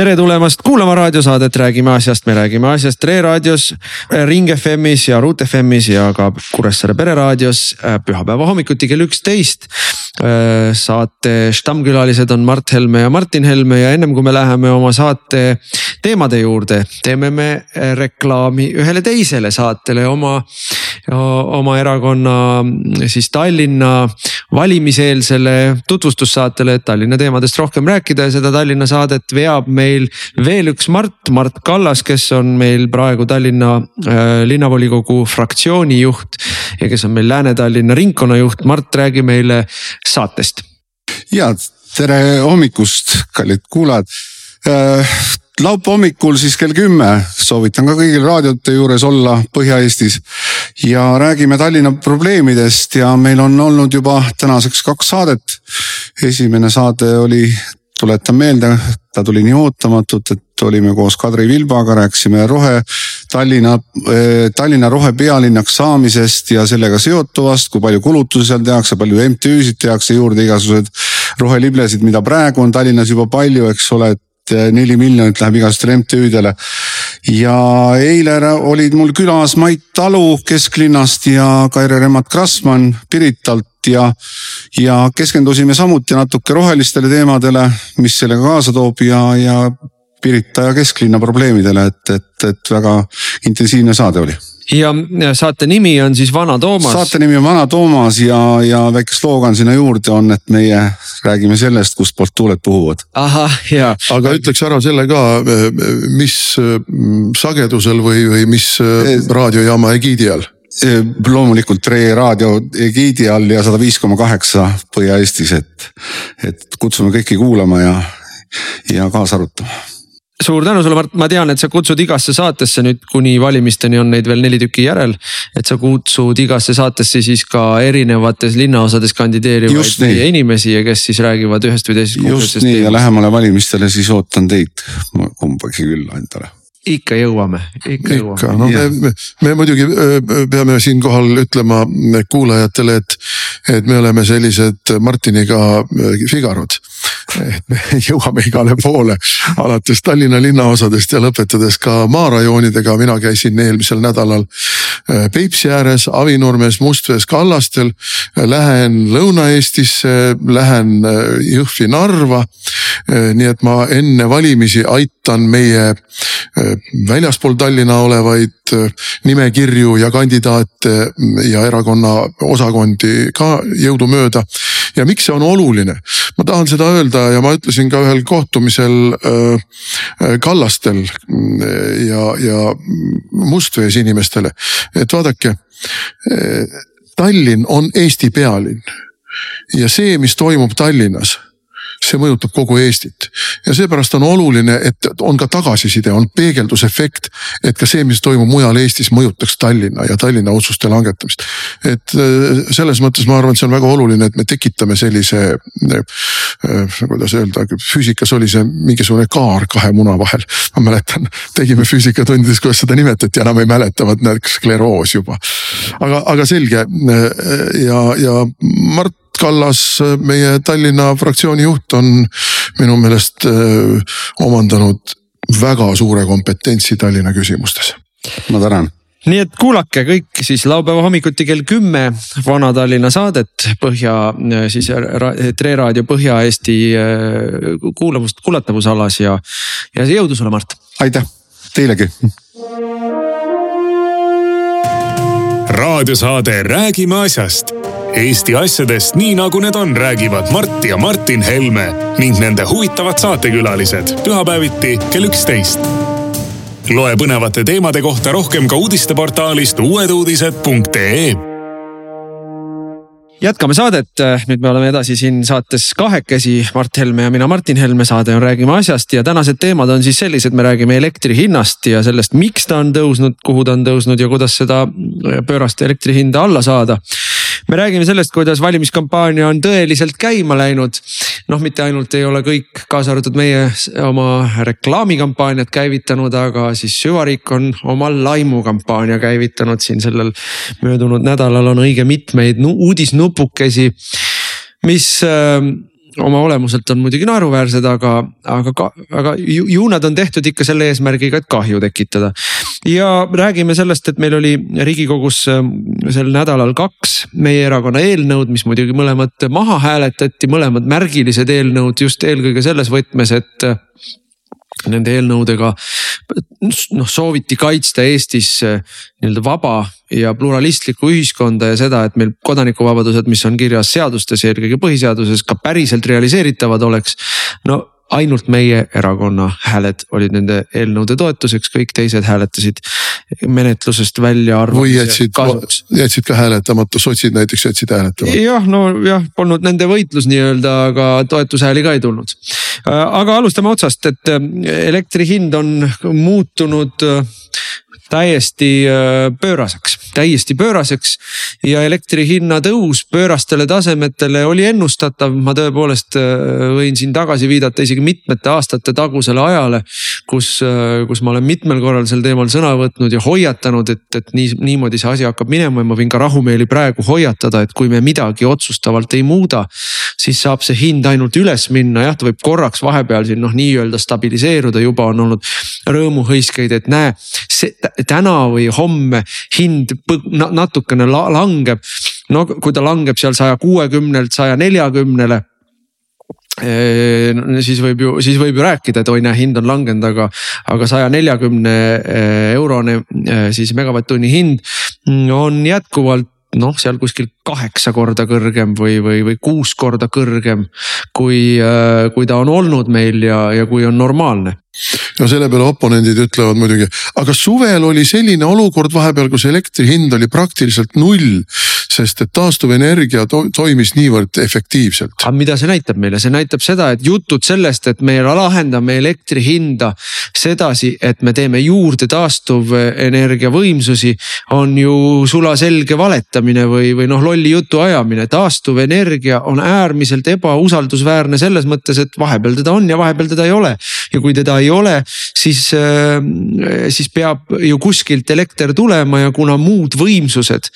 tere tulemast kuulama raadiosaadet Räägime asjast, me räägime asjast Tre raadios, Ring FM-is ja Ruut FM-is ja ka Kuressaare pereraadios pühapäeva hommikuti kell üksteist. saate stammkülalised on Mart Helme ja Martin Helme ja ennem kui me läheme oma saate teemade juurde, teeme me reklaami ühele teisele saatele oma, oma erakonna siis Tallinna valimiseelsele tutvustussaatele, et Tallinna teemadest rohkem rääkida ja seda Tallinna saadet veab meil veel üks Mart, Mart Kallas, kes on meil praegu Tallinna äh, linnavolikogu fraktsiooni juht ja kes on meil Lääne-Tallinna ringkonnajuht. Mart, räägi meile saatest. ja tere hommikust, kallid kuulajad äh, laupäeva hommikul siis kell kümme soovitan ka kõigil raadiote juures olla Põhja-Eestis. ja räägime Tallinna probleemidest ja meil on olnud juba tänaseks kaks saadet. esimene saade oli tuletan meelde, ta tuli nii ootamatult, et olime koos Kadri Vilbaga, rääkisime rohe, Tallinna, eh, Tallinna rohepealinnaks saamisest ja sellega seotuvast, kui palju kulutusi seal tehakse, palju MTÜ-sid tehakse juurde, igasugused roheliblesid, mida praegu on Tallinnas juba palju, eks ole, et eh, neli miljonit läheb igasugustele MTÜ-dele. ja eile olid mul külas Mait Talu kesklinnast ja Kaire Remmat Krasman Piritalt ja, ja keskendusime samuti natuke rohelistele teemadele, mis sellega kaasa toob ja, ja Pirita ja kesklinna probleemidele, et, et, et väga intensiivne saade oli ja saate nimi on siis Vana Toomas. saate nimi on Vana Toomas ja, ja väike sloogan sinna juurde on, et meie räägime sellest, kustpoolt tuuled puhuvad. ahah, ja. aga ütleks ära selle ka, mis sagedusel või, või mis raadiojaama egiidi all loomulikult Tre raadio egiidi all ja sada viis koma kaheksa Põhja-Eestis, et, et kutsume kõiki kuulama ja, ja kaasa arutama suur tänu sulle, Mart, ma tean, et sa kutsud igasse saatesse nüüd kuni valimisteni on neid veel neli tükki järel. et sa kutsud igasse saatesse siis ka erinevates linnaosades kandideerivaid inimesi ja kes siis räägivad ühest või teisest. just nii teemast. ja lähemale valimistele siis ootan teid kumbagi külla endale ikka jõuame, ikka jõuame. ikka, no me, me, me muidugi peame siinkohal ütlema kuulajatele, et, et me oleme sellised Martiniga Figarod et me jõuame igale poole, alates Tallinna linnaosadest ja lõpetades ka maarajoonidega. mina käisin eelmisel nädalal Peipsi ääres, Avinurmes, Mustvees, Kallastel. Lähen Lõuna-Eestisse, lähen Jõhvi, Narva. nii et ma enne valimisi aitan meie väljaspool Tallinna olevaid nimekirju ja kandidaate ja erakonna osakondi ka jõudumööda. ja miks see on oluline? ma tahan seda öelda ja ma ütlesin ka ühel kohtumisel Kallastel ja, ja Mustvees inimestele, et vaadake. Tallinn on Eesti pealinn ja see, mis toimub Tallinnas see mõjutab kogu Eestit. ja seepärast on oluline, et on ka tagasiside, on peegeldusefekt, et ka see, mis toimub mujal Eestis, mõjutaks Tallinna ja Tallinna otsuste langetamist. et äh, selles mõttes ma arvan, et see on väga oluline, et me tekitame sellise, äh, kuidas öelda, füüsikas oli see mingisugune kaar kahe muna vahel. ma mäletan, tegime füüsikatundides, kuidas seda nimetati, enam ei mäleta, vot näed, skleroos juba. aga, aga selge äh, ja, ja Mart Kallas, meie Tallinna fraktsiooni juht on minu meelest äh, omandanud väga suure kompetentsi Tallinna küsimustes. ma tänan nii et kuulake kõik siis laupäeva hommikuti kell kümme Vana-Tallinna saadet Põhja siis Tre raadio Põhja-Eesti äh, kuulamust, kuulatavusalas ja, ja jõudu sulle, Mart. aitäh, teilegi. raadiosaade Räägime asjast Eesti asjadest nii nagu need on, räägivad Mart ja Martin Helme ning nende huvitavad saatekülalised. Pühapäeviti kell üksteist. loe põnevate teemade kohta rohkem ka uudisteportaalist uueduudised.ee jätkame saadet, nüüd me oleme edasi siin saates kahekesi, Mart Helme ja mina, Martin Helme, saade on Räägime asjast ja tänased teemad on siis sellised, me räägime elektri hinnast ja sellest, miks ta on tõusnud, kuhu ta on tõusnud ja kuidas seda pöörast elektri hinda alla saada me räägime sellest, kuidas valimiskampaania on tõeliselt käima läinud. noh, mitte ainult ei ole kõik, kaasa arvatud meie oma reklaamikampaaniat käivitanud, aga siis süvariik on oma laimukampaania käivitanud siin sellel möödunud nädalal on õige mitmeid uudisnupukesi mis äh, oma olemuselt on muidugi naeruväärsed, aga, aga aga ju, ju nad on tehtud ikka selle eesmärgiga, et kahju tekitada. Ja räägime sellest, et meil oli riigikogus ähm, sel nädalal kaks meie erakonna eelnõud, mis muidugi mõlemad maha hääletati, mõlemad märgilised eelnõud just eelkõige selles võtmes, et nende eelnõudega noh sooviti kaitsta Eestis eh, nii-öelda vaba ja pluralistlikku ühiskonda ja seda, et meil kodanikuvabadused, mis on kirjas seadustes ja eelkõige põhiseaduses ka päriselt realiseeritavad oleks. no ainult meie erakonna hääled olid nende eelnõude toetuseks, kõik teised hääletasid menetlusest välja. või jätsid, jätsid ka hääletamata, sotsid näiteks jätsid hääletamata. jah, no jah, polnud nende võitlus nii-öelda, aga toetushääli ka ei tulnud. aga alustame otsast, et elektri hind on muutunud täiesti äh, pööraseks, täiesti pööraseks. ja elektri hinna tõus pöörastele tasemetele oli ennustatav, ma tõepoolest äh, võin siin tagasi viidata isegi mitmete aastate tagusele ajale. kus, äh, kus ma olen mitmel korral sel teemal sõna võtnud ja hoiatanud, et, et nii, niimoodi see asi hakkab minema ja ma võin ka rahumeeli praegu hoiatada, et kui me midagi otsustavalt ei muuda. siis saab see hind ainult üles minna, jah, ta võib korraks vahepeal siin noh, nii-öelda stabiliseeruda, juba on olnud rõõmuhõiskeid, et näe, see täna või homme hind natukene langeb. no kui ta langeb seal saja kuuekümnelt saja neljakümnele siis võib ju, siis võib ju rääkida, et oi näe, hind on langenud, aga, aga saja neljakümne eurone siis megavatt-tunni hind on jätkuvalt noh, seal kuskil kaheksa korda kõrgem või, või, või kuus korda kõrgem. kui, kui ta on olnud meil ja, ja kui on normaalne no selle peale oponendid ütlevad muidugi, aga suvel oli selline olukord vahepeal, kus elektri hind oli praktiliselt null. Sest et taastuvenergia to toimis niivõrd efektiivselt. aga mida see näitab meile, see näitab seda, et jutud sellest, et me lahendame elektri hinda sedasi, et me teeme juurde taastuvenergia võimsusi. on ju sulaselge valetamine või, või noh, lolli jutu ajamine, taastuvenergia on äärmiselt ebausaldusväärne selles mõttes, et vahepeal teda on ja vahepeal teda ei ole. ja kui teda ei ole, siis, äh, siis peab ju kuskilt elekter tulema ja kuna muud võimsused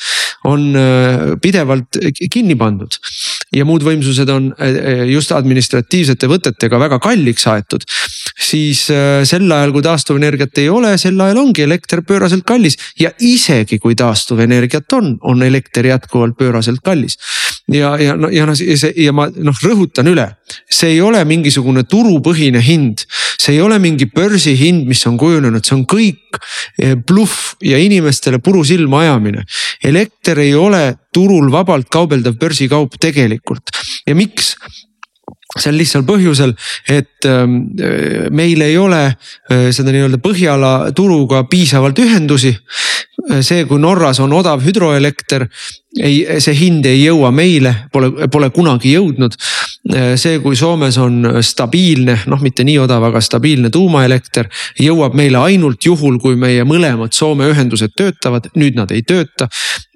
on äh, pidevalt kinni pandud. ja muud võimsused on äh, just administratiivsete võtetega väga kalliks aetud. siis sel ajal, kui taastuvenergiat ei ole, sel ajal ongi elekter pööraselt kallis ja isegi kui taastuvenergiat on, on elekter jätkuvalt pööraselt kallis. ja, ja ja noh, see ja ma noh rõhutan üle, see ei ole mingisugune turupõhine hind, see ei ole mingi börsihind, mis on kujunenud, see on kõik eh, bluff ja inimestele puru silma ajamine. elekter ei ole turul vabalt kaubeldav börsikaup tegelikult ja miks? sel lihtsal põhjusel, et ähm, meil ei ole äh, seda nii-öelda Põhjala turuga piisavalt ühendusi. See, kui Norras on odav hüdroelekter, ei, see hind ei jõua meile, pole, pole kunagi jõudnud. see, kui Soomes on stabiilne, noh, mitte nii odav, aga stabiilne tuumaelekter, jõuab meile ainult juhul, kui meie mõlemad Soome ühendused töötavad, nüüd nad ei tööta.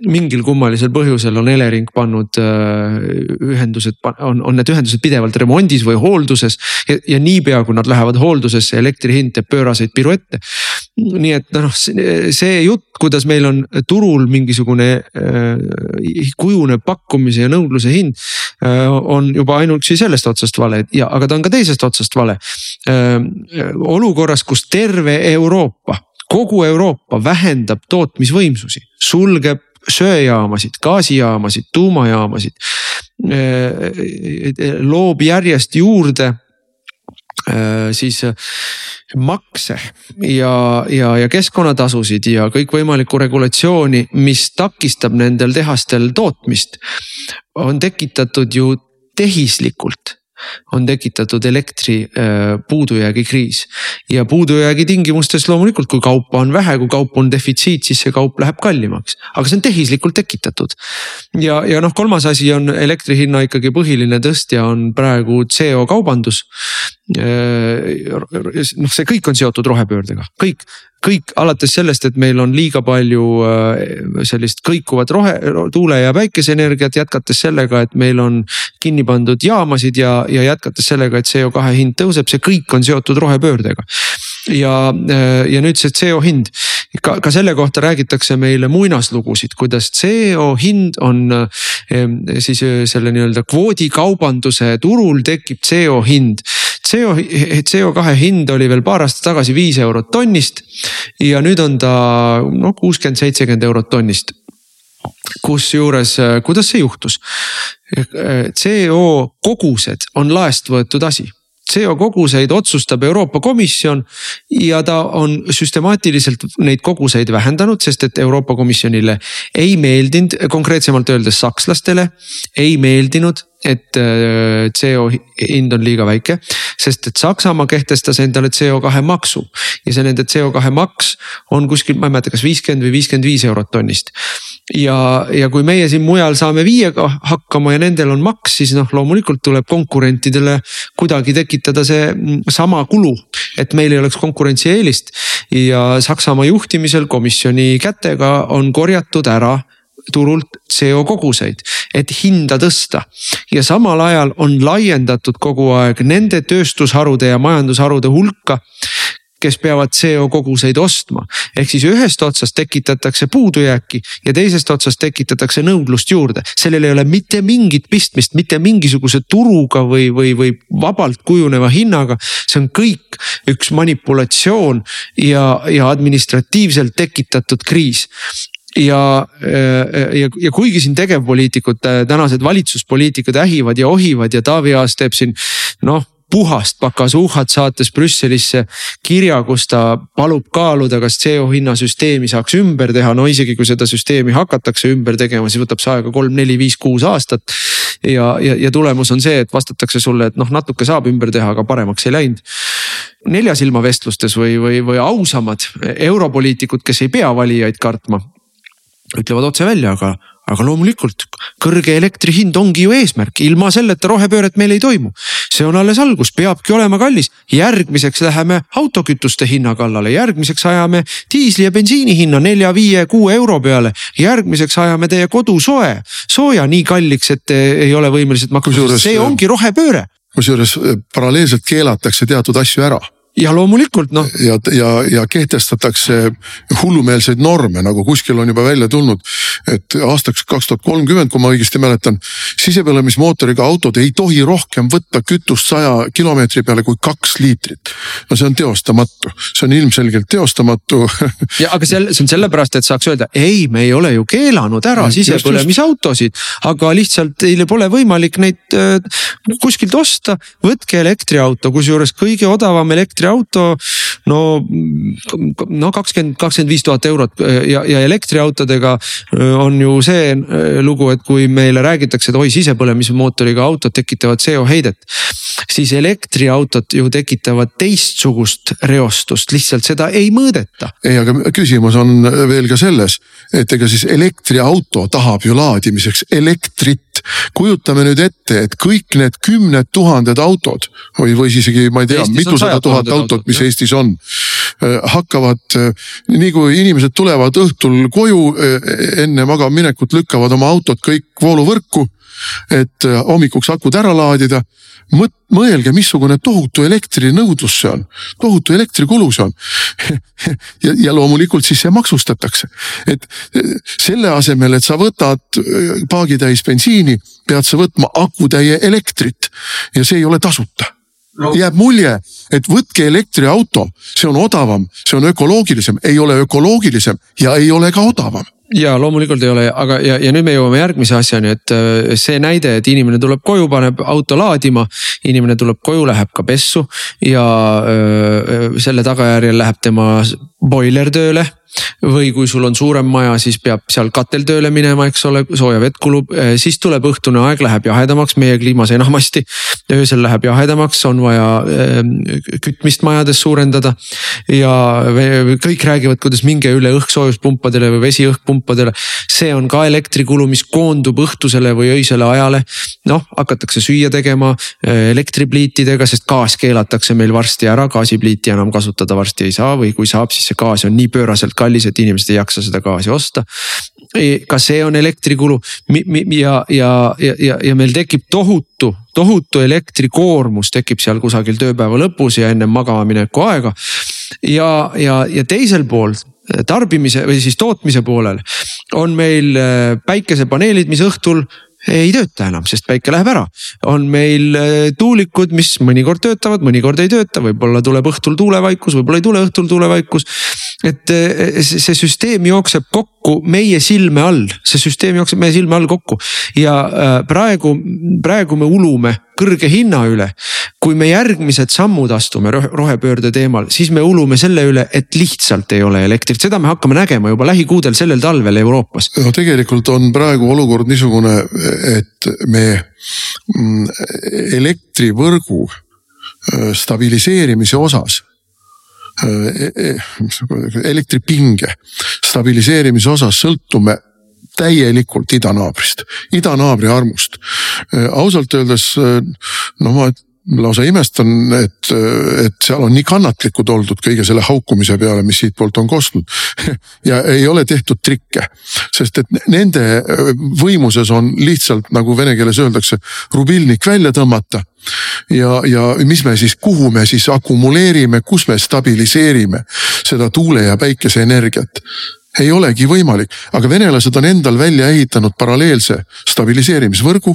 mingil kummalisel põhjusel on Elering pannud äh, ühendused, on, on need ühendused pidevalt remondis või hoolduses ja, ja niipea, kui nad lähevad hooldusesse, elektri hind teeb pööraseid piruette. Nii et noh, see jutt, kuidas meil on turul mingisugune äh, kujuneb pakkumise ja nõudluse hind äh, on juba ainuüksi sellest otsast vale ja, aga ta on ka teisest otsast vale. Äh, olukorras, kus terve Euroopa, kogu Euroopa vähendab tootmisvõimsusi, sulgeb söejaamasid, gaasijaamasid, tuumajaamasid. Äh, loob järjest juurde siis makse ja, ja, ja keskkonnatasusid ja kõikvõimalikku regulatsiooni, mis takistab nendel tehastel tootmist. on tekitatud ju tehislikult on tekitatud elektri äh, puudujäägi kriis. ja puudujäägi tingimustes loomulikult, kui kaupa on vähe, kui kaup on defitsiit, siis see kaup läheb kallimaks, aga see on tehislikult tekitatud. ja, ja noh, kolmas asi on elektri hinna ikkagi põhiline tõstja on praegu CO kaubandus. Noh, see kõik on seotud rohepöördega, kõik, kõik alates sellest, et meil on liiga palju sellist kõikuvat rohe, tuule ja päikeseenergiat, jätkates sellega, et meil on kinni pandud jaamasid ja, ja jätkates sellega, et CO2 hind tõuseb, see kõik on seotud rohepöördega. Ja, ja nüüd see CO hind, ka, ka selle kohta räägitakse meile muinaslugusid, kuidas CO hind on siis selle nii-öelda kvoodikaubanduse turul tekib CO hind. CO, CO2 hind oli veel paar aastat tagasi viis eurot tonnist ja nüüd on ta noh, kuuskümmend, seitsekümmend eurot tonnist kusjuures, kuidas see juhtus? CO kogused on laest võetud asi CO koguseid otsustab Euroopa Komisjon ja ta on süstemaatiliselt neid koguseid vähendanud, sest et Euroopa Komisjonile ei meeldinud, konkreetsemalt öeldes sakslastele ei meeldinud et äh, CO hind on liiga väike, sest et Saksamaa kehtestas endale CO2 maksu ja see nende CO2 maks on kuskil, ma ei mäleta, kas viiskümmend või viiskümmend viis eurot tonnist. ja, ja kui meie siin mujal saame viiega hakkama ja nendel on maks, siis noh, loomulikult tuleb konkurentidele kuidagi tekitada see sama kulu, et meil ei oleks konkurentsieelist. ja Saksamaa juhtimisel komisjoni kätega on korjatud ära turult CO koguseid, et hinda tõsta. ja samal ajal on laiendatud kogu aeg nende tööstusharude ja majandusharude hulka kes peavad CO koguseid ostma. ehk siis ühest otsast tekitatakse puudujääki ja teisest otsast tekitatakse nõudlust juurde. sellel ei ole mitte mingit pistmist mitte mingisuguse turuga või, või, või vabalt kujuneva hinnaga. see on kõik üks manipulatsioon ja, ja administratiivselt tekitatud kriis ja, ja, ja kuigi siin tegevpoliitikud, tänased valitsuspoliitikud ähivad ja ohivad ja Taavi Aas teeb siin noh puhast pakasuhat saates Brüsselisse kirja, kus ta palub kaaluda, kas CO hinna süsteemi saaks ümber teha. no isegi kui seda süsteemi hakatakse ümber tegema, siis võtab see aega kolm, neli, viis, kuus aastat. ja, ja, ja tulemus on see, et vastatakse sulle, et noh, natuke saab ümber teha, aga paremaks ei läinud nelja silma vestlustes või, või, või ausamad europoliitikud, kes ei pea valijaid kartma, ütlevad otse välja, aga, aga loomulikult kõrge elektri hind ongi ju eesmärk, ilma selleta rohepööret meil ei toimu. see on alles algus, peabki olema kallis, järgmiseks läheme autokütuste hinna kallale, järgmiseks ajame diisli ja bensiini hinna nelja, viie, kuue euro peale. järgmiseks ajame teie kodu soe, sooja nii kalliks, et ei ole võimelised maksma, see ongi rohepööre. kusjuures paralleelselt keelatakse teatud asju ära ja loomulikult noh. ja, ja, ja kehtestatakse hullumeelseid norme, nagu kuskil on juba välja tulnud, et aastaks kaks tuhat kolmkümmend, kui ma õigesti mäletan, sisepõlemismootoriga autod ei tohi rohkem võtta kütust saja kilomeetri peale kui kaks liitrit. no see on teostamatu, see on ilmselgelt teostamatu ja aga see, see on sellepärast, et saaks öelda, ei, me ei ole ju keelanud ära sisepõlemisautosid, aga lihtsalt teil pole võimalik neid äh, kuskilt osta. võtke elektriauto, kusjuures kõige odavam elektriauto elektriauto no, no kakskümmend, kakskümmend viis tuhat eurot ja, ja elektriautodega on ju see lugu, et kui meile räägitakse, et oi, sisepõlemismootoriga autod tekitavad CO heidet siis elektriautod ju tekitavad teistsugust reostust, lihtsalt seda ei mõõdeta. ei, aga küsimus on veel ka selles, et ega siis elektriauto tahab ju laadimiseks elektrit. kujutame nüüd ette, et kõik need kümned tuhanded autod või, või isegi ma ei tea, mitusada tuhat autot, mis jah. Eestis on, äh, hakkavad äh, nii kui inimesed tulevad õhtul koju äh, enne magamaminekut, lükkavad oma autod kõik vooluvõrku et hommikuks akud ära laadida mõelge, missugune tohutu elektrinõudlus see on, tohutu elektrikulu see on. Ja, ja loomulikult siis see maksustatakse, et selle asemel, et sa võtad äh, paagitäis bensiini, pead sa võtma akutäie elektrit. Ja see ei ole tasuta. No.. jääb mulje, et võtke elektriauto, see on odavam, see on ökoloogilisem, ei ole ökoloogilisem ja ei ole ka odavam ja loomulikult ei ole, aga ja, ja nüüd me jõuame järgmise asjani, et äh, see näide, et inimene tuleb koju, paneb auto laadima. inimene tuleb koju, läheb ka pessu ja öö, äh, selle tagajärjel läheb tema boiler tööle või kui sul on suurem maja, siis peab seal katel tööle minema, eks ole, sooja vett kulub, siis tuleb õhtune aeg, läheb jahedamaks, meie kliimas enamasti. öösel läheb jahedamaks, on vaja kütmist majades suurendada. ja kõik räägivad, kuidas minge üle õhksoojuspumpadele või vesiõhkpumpadele pumpadele. see on ka elektrikulu, mis koondub õhtusele või öisele ajale. noh, hakatakse süüa tegema äh, elektripliitidega, sest gaas keelatakse meil varsti ära, gaasipliiti enam kasutada varsti ei saa või kui saab, siis see gaas on nii pööraselt kallis, et inimesed ei jaksa seda gaasi osta. E, ka see on elektrikulu ja, ja, ja, ja, ja meil tekib tohutu tohutu elektrikoormus tekib seal kusagil tööpäeva lõpus ja ennem magama mineku aega. ja, ja, ja teisel pool tarbimise või siis tootmise poolel on meil äh, päikesepaneelid, mis õhtul ei tööta enam, sest päike läheb ära. on meil äh, tuulikud, mis mõnikord töötavad, mõnikord ei tööta, võib-olla tuleb õhtul tuulevaikus, võib-olla ei tule õhtul tuulevaikus. et äh, see süsteem jookseb kokku meie silme all, see süsteem jookseb meie silme all kokku ja praegu, praegu me ulume kõrge hinna üle. kui me järgmised sammud astume rohepöörde teemal, siis me ulume selle üle, et lihtsalt ei ole elektrit, seda me hakkame nägema juba lähikuudel sellel talvel Euroopas. no tegelikult on praegu olukord niisugune, et me mm, elektrivõrgu äh, stabiliseerimise osas äh, e-, e-, elektripinge stabiliseerimise osas sõltume täielikult idanaabrist, idanaabri armust. Äh, ausalt öeldes no ma lausa imestan, et, et seal on nii kannatlikud oldud kõige selle haukumise peale, mis siitpoolt on kostnud. ja ei ole tehtud trikke, sest et nende võimuses on lihtsalt nagu vene keeles öeldakse, rubilnik välja tõmmata ja, ja mis me siis, kuhu me siis akumuleerime, kus me stabiliseerime seda tuule ja päikeseenergiat ei olegi võimalik, aga venelased on endal välja ehitanud paralleelse stabiliseerimisvõrgu.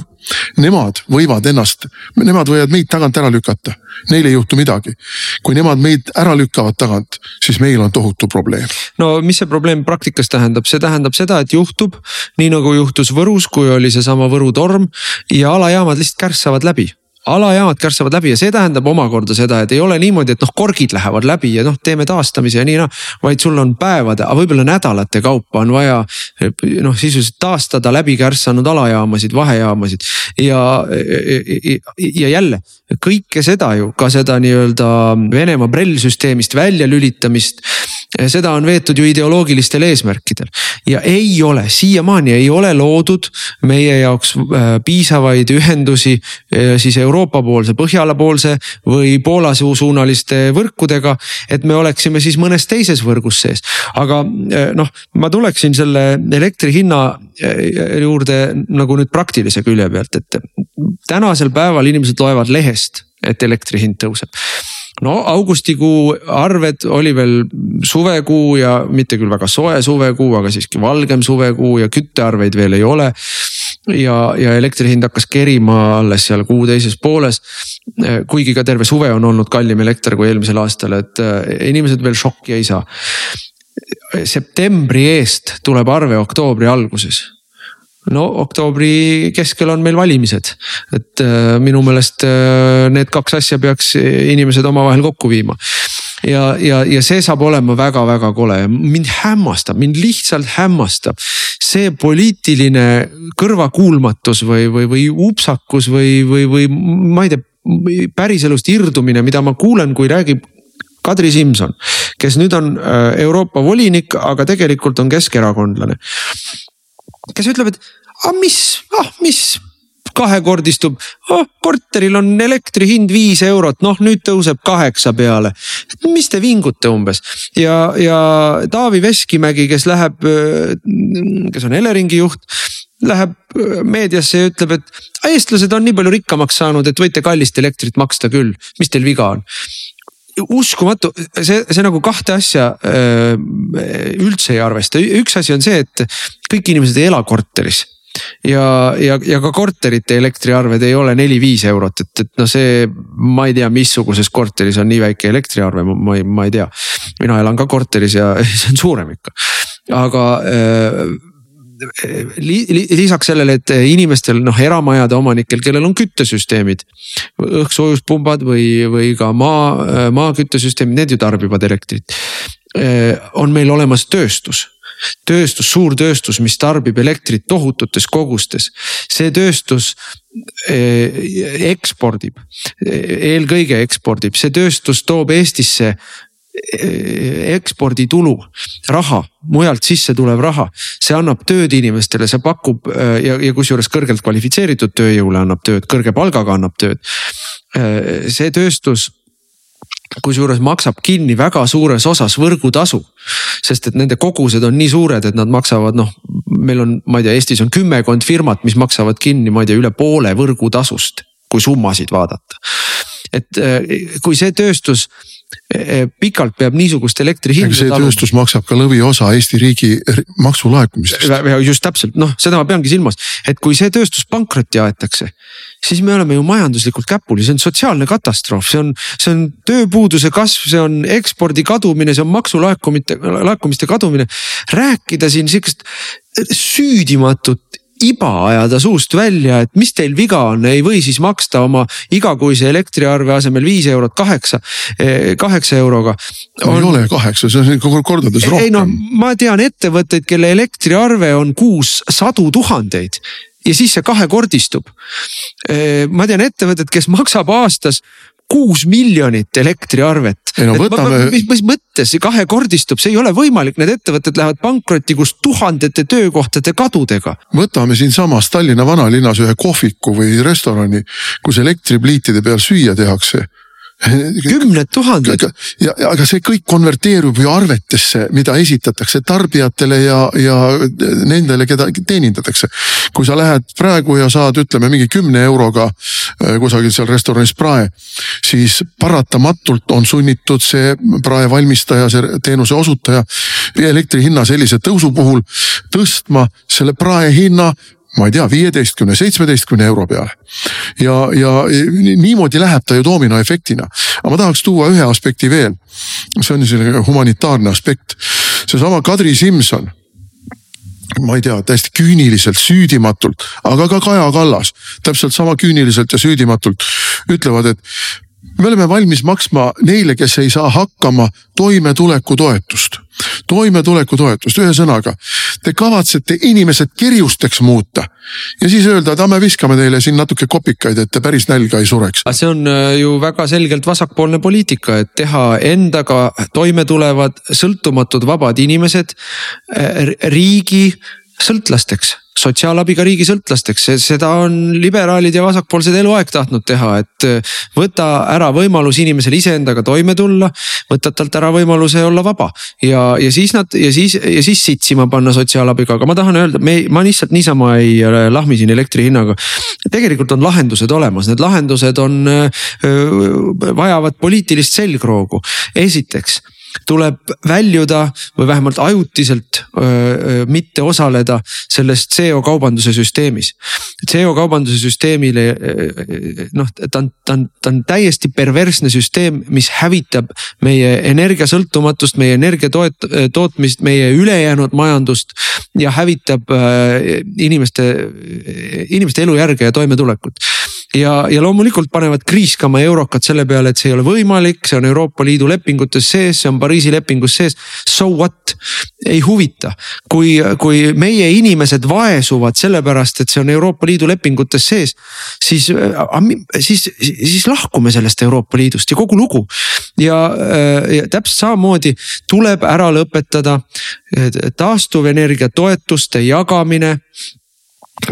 Nemad võivad ennast, nemad võivad meid tagant ära lükata, neil ei juhtu midagi. kui nemad meid ära lükkavad tagant, siis meil on tohutu probleem. no mis see probleem praktikas tähendab, see tähendab seda, et juhtub nii nagu juhtus Võrus, kui oli seesama Võru torm ja alajaamad lihtsalt kärssavad läbi alajaamad kärssavad läbi ja see tähendab omakorda seda, et ei ole niimoodi, et noh, korgid lähevad läbi ja noh, teeme taastamise ja nii noh. vaid sul on päevade, aga võib-olla nädalate kaupa on vaja noh, sisuliselt taastada läbi kärssanud alajaamasid, vahejaamasid ja, ja, ja jälle kõike seda ju, ka seda nii-öelda Venemaa brellsüsteemist väljalülitamist seda on veetud ju ideoloogilistel eesmärkidel ja ei ole, siiamaani ei ole loodud meie jaoks äh, piisavaid ühendusi äh, siis Euroopa poolse, Põhjala poolse või Poola suunaliste võrkudega. et me oleksime siis mõnes teises võrgus sees, aga äh, noh, ma tuleksin selle elektri hinna juurde nagu nüüd praktilise külje pealt, et tänasel päeval inimesed loevad lehest, et elektri hind tõuseb no augustikuu arved oli veel suvekuu ja mitte küll väga soe suvekuu, aga siiski valgem suvekuu ja küttearveid veel ei ole. ja, ja elektri hind hakkas kerima alles seal kuu teises pooles. kuigi ka terve suve on olnud kallim elekter kui eelmisel aastal, et eh, inimesed veel šokki ei saa. septembri eest tuleb arve oktoobri alguses no oktoobri keskel on meil valimised, et äh, minu meelest äh, need kaks asja peaks inimesed omavahel kokku viima. Ja, ja, ja see saab olema väga-väga kole. Ja mind hämmastab, mind lihtsalt hämmastab see poliitiline kõrvakuulmatus või, või, või upsakus või, või, või ma ei tea, päriselust irdumine, mida ma kuulen, kui räägib Kadri Simson, kes nüüd on äh, Euroopa volinik, aga tegelikult on keskerakondlane kes ütleb, et aga mis, ah mis kahekordistub? Oh,, korteril on elektri hind viis eurot, noh nüüd tõuseb kaheksa peale. mis te vingute umbes? Ja, ja Taavi Veskimägi, kes läheb, kes on Eleringi juht läheb meediasse ja ütleb, et eestlased on nii palju rikkamaks saanud, et võite kallist elektrit maksta küll, mis teil viga on uskumatu, see, see nagu kahte asja öö, üldse ei arvesta, üks asi on see, et kõik inimesed ei ela korteris. Ja, ja, ja ka korterite elektriarved ei ole neli-viis eurot, et, et noh, see, ma ei tea, missuguses korteris on nii väike elektriarve, ma ei, ma ei tea. mina elan ka korteris ja see on suurem ikka, aga äh, li, li, lisaks sellele, et inimestel noh, eramajade omanikel, kellel on küttesüsteemid. õhkssoojuspumbad või, või ka maa, maaküttesüsteemid, need ju tarbivad elektrit. on meil olemas tööstus tööstus, suurtööstus, mis tarbib elektrit tohututes kogustes. see tööstus ekspordib, eelkõige ekspordib, see tööstus toob Eestisse eksporditulu, raha, mujalt sisse tulev raha, see annab tööd inimestele, see pakub ja, ja kusjuures kõrgelt kvalifitseeritud tööjõule annab tööd, kõrge palgaga annab tööd. see tööstus kusjuures maksab kinni väga suures osas võrgutasu. sest et nende kogused on nii suured, et nad maksavad noh, meil on, ma ei tea, Eestis on kümmekond firmat, mis maksavad kinni, ma ei tea, üle poole võrgutasust, kui summasid vaadata. Et kui see tööstus Eh, pikalt peab niisugust elektri hinda. see tööstus taluma. maksab ka lõviosa Eesti riigi maksulaekumisest. just täpselt, noh, seda ma peangi silmas, et kui see tööstus pankrotti aetakse, siis me oleme ju majanduslikult käpuli, see on sotsiaalne katastroof, see on, see on tööpuuduse kasv, see on ekspordi kadumine, see on maksulaekumite, laekumiste kadumine. rääkida siin sihukest süüdimatut iba ajada suust välja, et mis teil viga on, ei või siis maksta oma igakuise elektriarve asemel viis eurot kaheksa, eh, kaheksa euroga on.... ei ole kaheksa, see on kordades rohkem. ei no ma tean ettevõtteid, kelle elektriarve on kuus sadu tuhandeid ja siis see kahekordistub. Eh, ma tean ettevõtet, kes maksab aastas kuus miljonit elektriarvet. no võtame. mis, mis mõttes see kahekordistub, see ei ole võimalik, need ettevõtted lähevad pankrotti, kus tuhandete töökohtade kadudega. võtame siinsamas Tallinna vanalinnas ühe kohviku või restorani, kus elektripliitide peal süüa tehakse kümned tuhanded. ja, aga see kõik konverteerub ju arvetesse, mida esitatakse tarbijatele ja, ja nendele, keda teenindatakse. kui sa lähed praegu ja saad, ütleme mingi kümne euroga äh, kusagil seal restoranis prae, siis paratamatult on sunnitud see prae valmistaja, see teenuse osutaja elektri hinna sellise tõusu puhul tõstma selle prae hinna ma ei tea, viieteistkümne, seitsmeteistkümne euro peale. ja, ja niimoodi läheb ta ju dominoefektina. aga ma tahaks tuua ühe aspekti veel. see on selline humanitaarne aspekt. seesama Kadri Simson ma ei tea, täiesti küüniliselt, süüdimatult, aga ka Kaja Kallas täpselt sama küüniliselt ja süüdimatult ütlevad, et me oleme valmis maksma neile, kes ei saa hakkama, toimetulekutoetust. Toimetulekutoetust, ühesõnaga, te kavatsete inimesed kerjusteks muuta ja siis öelda, et me viskame teile siin natuke kopikaid, et te päris nälga ei sureks. see on äh, ju väga selgelt vasakpoolne poliitika, et teha endaga toime tulevad sõltumatud vabad inimesed äh, riigi sõltlasteks sotsiaalabiga riigi sõltlasteks, seda on liberaalid ja vasakpoolsed eluaeg tahtnud teha, et äh, võta ära võimalus inimesel iseendaga toime tulla, võtad talt ära võimaluse olla vaba. ja, ja siis nad ja siis, ja siis sitsima panna sotsiaalabiga, aga ma tahan öelda, me, ma lihtsalt niisama ei äh, lahmi siin elektri hinnaga. tegelikult on lahendused olemas, need lahendused on, äh, vajavad poliitilist selgroogu. esiteks tuleb väljuda või vähemalt ajutiselt öö, mitte osaleda selles CO kaubanduse süsteemis. CO kaubanduse süsteemile noh, ta on, ta on, ta on täiesti perversne süsteem, mis hävitab meie energiasõltumatust, meie energia toet-, tootmist, meie ülejäänud majandust ja hävitab öö, inimeste, inimeste elujärge ja toimetulekut ja, ja loomulikult panevad kriiskama eurokad selle peale, et see ei ole võimalik, see on Euroopa Liidu lepingutes sees, see on Pariisi lepingus sees. So what, ei huvita, kui, kui meie inimesed vaesuvad sellepärast, et see on Euroopa Liidu lepingutes sees, siis, siis, siis lahkume sellest Euroopa Liidust ja kogu lugu. ja, ja täpselt samamoodi tuleb ära lõpetada taastuvenergia toetuste jagamine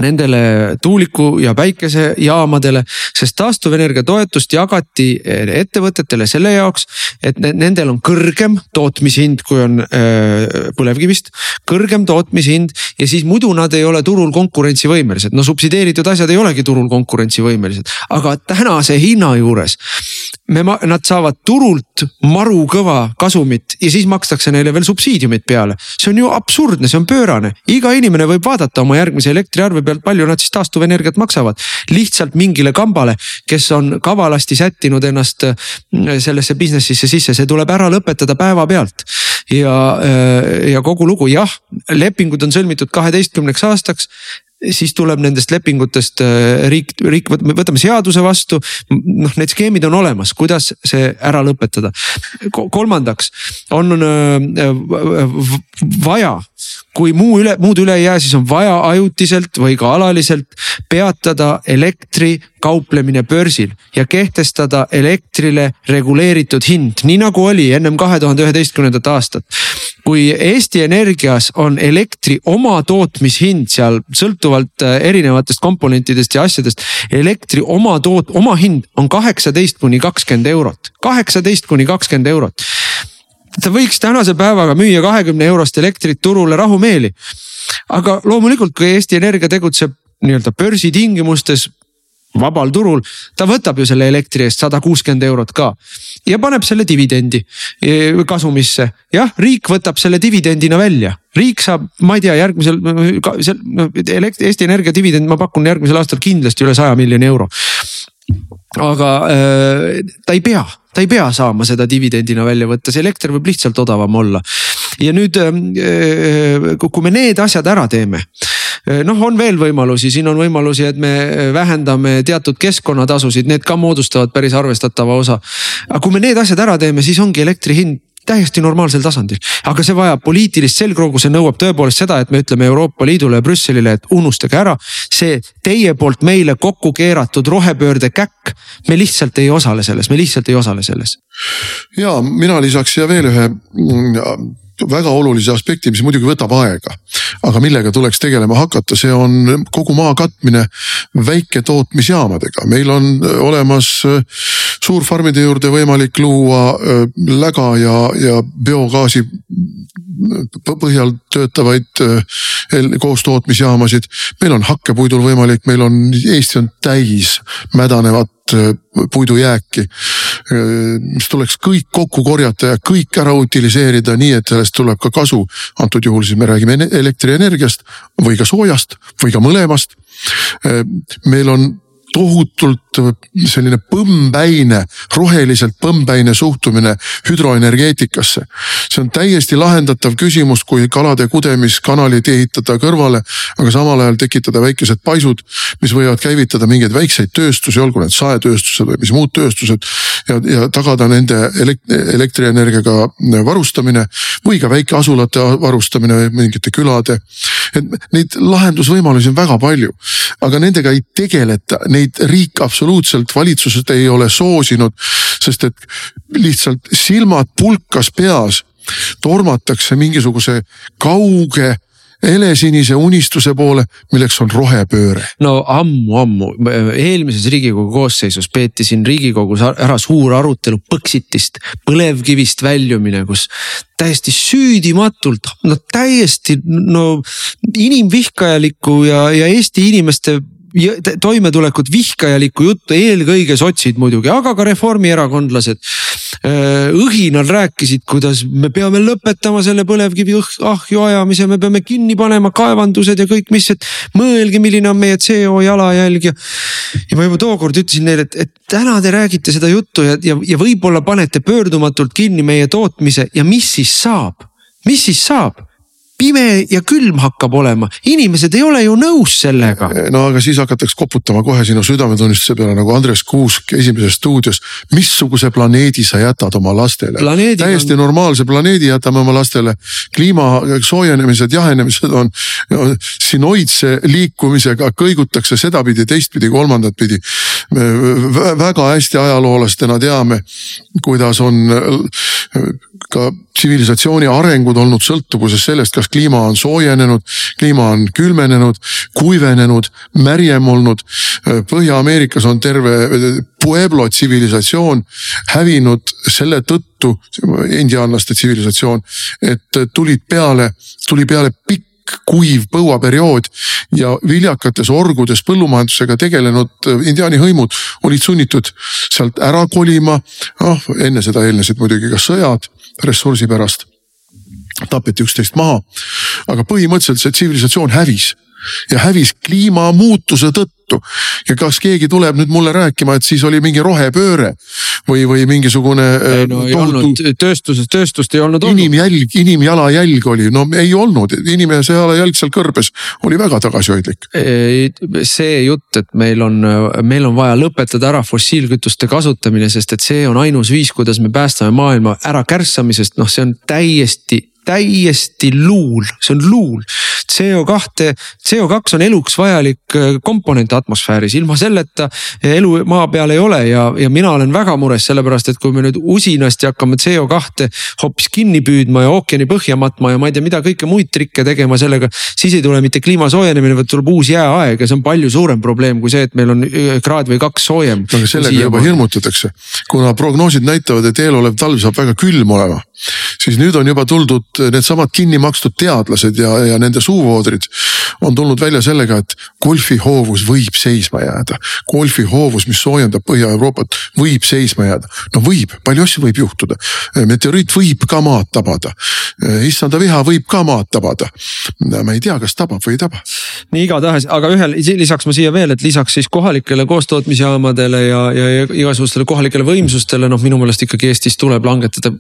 nendele tuuliku ja päikesejaamadele, sest taastuvenergia toetust jagati eh, ettevõtetele selle jaoks, et nendel on kõrgem tootmishind, kui on äh, põlevkivist, kõrgem tootmishind ja siis muidu nad ei ole turul konkurentsivõimelised. no subsideeritud asjad ei olegi turul konkurentsivõimelised, aga tänase hinna juures me, nad saavad turult maru kõva kasumit ja siis makstakse neile veel subsiidiumid peale. see on ju absurdne, see on pöörane, iga inimene võib vaadata oma järgmise elektriarve pealt, palju nad siis taastuvenergiat maksavad. lihtsalt mingile kambale, kes on kavalasti sättinud ennast äh, sellesse business'isse sisse, see tuleb ära lõpetada päevapealt. ja, äh, ja kogu lugu, jah, lepingud on sõlmitud kaheteistkümneks aastaks siis tuleb nendest lepingutest äh, riik, riik, me võtame seaduse vastu. noh, need skeemid on olemas, kuidas see ära lõpetada. kolmandaks on äh, vaja kui muu üle, muud üle ei jää, siis on vaja ajutiselt või ka alaliselt peatada elektri kauplemine börsil ja kehtestada elektrile reguleeritud hind, nii nagu oli ennem kahe tuhande üheteistkümnendat aastat. kui Eesti Energias on elektri oma tootmishind seal sõltuvalt äh, erinevatest komponentidest ja asjadest, elektri oma toot-, oma hind on kaheksateist kuni kakskümmend eurot, kaheksateist kuni kakskümmend eurot. Ta võiks tänase päevaga müüa kahekümne eurost elektrit turule rahumeeli. aga loomulikult, kui Eesti Energia tegutseb nii-öelda börsitingimustes vabal turul, ta võtab ju selle elektri eest sada kuuskümmend eurot ka ja paneb selle dividendi e, kasumisse. jah, riik võtab selle dividendina välja, riik saab, ma ei tea, järgmisel, Eesti Energia dividend, ma pakun järgmisel aastal kindlasti üle saja miljoni euro aga äh, ta ei pea, ta ei pea saama seda dividendina välja võtta, see elekter võib lihtsalt odavam olla. ja nüüd äh, kui me need asjad ära teeme noh, on veel võimalusi, siin on võimalusi, et me vähendame teatud keskkonnatasusid, need ka moodustavad päris arvestatava osa. aga kui me need asjad ära teeme, siis ongi elektri hind täiesti normaalsel tasandil, aga see vajab poliitilist selgroogu, see nõuab tõepoolest seda, et me ütleme Euroopa Liidule ja Brüsselile, et unustage ära see teie poolt meile kokku keeratud rohepöörde käkk. me lihtsalt ei osale selles, me lihtsalt ei osale selles. ja mina lisaks siia veel ühe mm, väga olulise aspekti, mis muidugi võtab aega. aga millega tuleks tegelema hakata, see on kogu maa katmine väiketootmisjaamadega, meil on äh, olemas äh, suurfarmide juurde võimalik luua äh, läga ja, ja biogaasi põhjal töötavaid koostootmisjaamasid. meil on hakkepuidul võimalik, meil on, Eesti on täis mädanevat puidujääki mis tuleks kõik kokku korjata ja kõik ära utiliseerida nii, et sellest tuleb ka kasu. antud juhul siis me räägime elektrienergiast või ka soojast või ka mõlemast. meil on tohutult selline põmmpäine, roheliselt põmmpäine suhtumine hüdroenergeetikasse. see on täiesti lahendatav küsimus, kui kalade kudemiskanalid ehitada kõrvale, aga samal ajal tekitada väikesed paisud, mis võivad käivitada mingeid väikseid tööstusi, olgu need saetööstused või mis muud tööstused. ja, ja tagada nende elektrienergiaga varustamine või ka väikeasulate varustamine, mingite külade. Et neid lahendusvõimalusi on väga palju, aga nendega ei tegeleta, neid riik absoluutselt valitsused ei ole soosinud, sest et lihtsalt silmad pulkas peas tormatakse mingisuguse kauge helesinise unistuse poole, milleks on rohepööre. no ammu-ammu, eelmises riigikogu koosseisus peeti siin riigikogus ära suur arutelu Põxitist, põlevkivist väljumine, kus täiesti süüdimatult, no täiesti no inimvihkajalikku ja, ja Eesti inimeste toimetulekut vihkajalikku juttu, eelkõige sotsid muidugi, aga ka reformierakondlased. Õhinal rääkisid, kuidas me peame lõpetama selle põlevkivi ahju ajamise, me peame kinni panema kaevandused ja kõik, mis, et mõelge, milline on meie CO jalajälg ja. ja ma juba tookord ütlesin neile, et, et täna te räägite seda juttu ja, ja, ja võib-olla panete pöördumatult kinni meie tootmise ja mis siis saab, mis siis saab pime ja külm hakkab olema, inimesed ei ole ju nõus sellega. no aga siis hakatakse koputama kohe sinu südametunnistuse peale nagu Andres Kuusk Esimeses stuudios. missuguse planeedi sa jätad oma lastele? täiesti on... normaalse planeedi jätame oma lastele. kliima soojenemised, jahenemised on sinoidse liikumisega, kõigutakse sedapidi, teistpidi, kolmandat pidi. väga hästi ajaloolastena teame, kuidas on ka tsivilisatsiooni arengud olnud sõltuvuses sellest, kas kliima on soojenenud, kliima on külmenenud, kuivenenud, märjem olnud. Põhja-Ameerikas on terve Pueblo tsivilisatsioon hävinud selle tõttu, indiaanlaste tsivilisatsioon, et tulid peale, tuli peale pikk kuiv põuaperiood ja viljakates orgudes põllumajandusega tegelenud indiaani hõimud olid sunnitud sealt ära kolima. noh, enne seda eelnesid muidugi ka sõjad ressursi pärast. Tapeti üksteist maha, aga põhimõtteliselt see tsivilisatsioon hävis ja hävis kliimamuutuse tõttu ja kas keegi tuleb nüüd mulle rääkima, et siis oli mingi rohepööre või, või mingisugune. ei no ei tohutu... olnud tööstuses, tööstust ei olnud. inimjälg, inimjalajälg oli, no ei olnud, inimese jalajälg seal kõrbes oli väga tagasihoidlik. see jutt, et meil on, meil on vaja lõpetada ära fossiilkütuste kasutamine, sest et see on ainus viis, kuidas me päästame maailma ära kärssamisest, noh, see on täiesti täiesti luul, see on luul. CO2, CO2 on eluks vajalik äh, komponent atmosfääris, ilma selleta elu maa peal ei ole ja, ja mina olen väga mures sellepärast, et kui me nüüd usinasti hakkame CO2 hoopis kinni püüdma ja ookeani põhja matma ja ma ei tea, mida kõike muid trikke tegema sellega. siis ei tule mitte kliima soojenemine, vaid tuleb uus jääaeg ja see on palju suurem probleem kui see, et meil on äh, kraad või kaks soojem. aga sellega juba hirmutatakse, kuna prognoosid näitavad, et eelolev talv saab väga külm olema siis nüüd on juba tuldud needsamad kinni makstud teadlased ja, ja nende suuvoodrid on tulnud välja sellega, et golfihoovus võib seisma jääda. golfihoovus, mis soojendab Põhja-Euroopat, võib seisma jääda. no võib, palju asju võib juhtuda. meteoriit võib ka maad tabada. issanda viha võib ka maad tabada. ma ei tea, kas tabab või ei taba. nii igatahes, aga ühel lisaks ma siia veel, et lisaks siis kohalikele koostootmisjaamadele ja, ja, ja igasugustele kohalikele võimsustele, noh minu meelest ikkagi Eestis tuleb langetada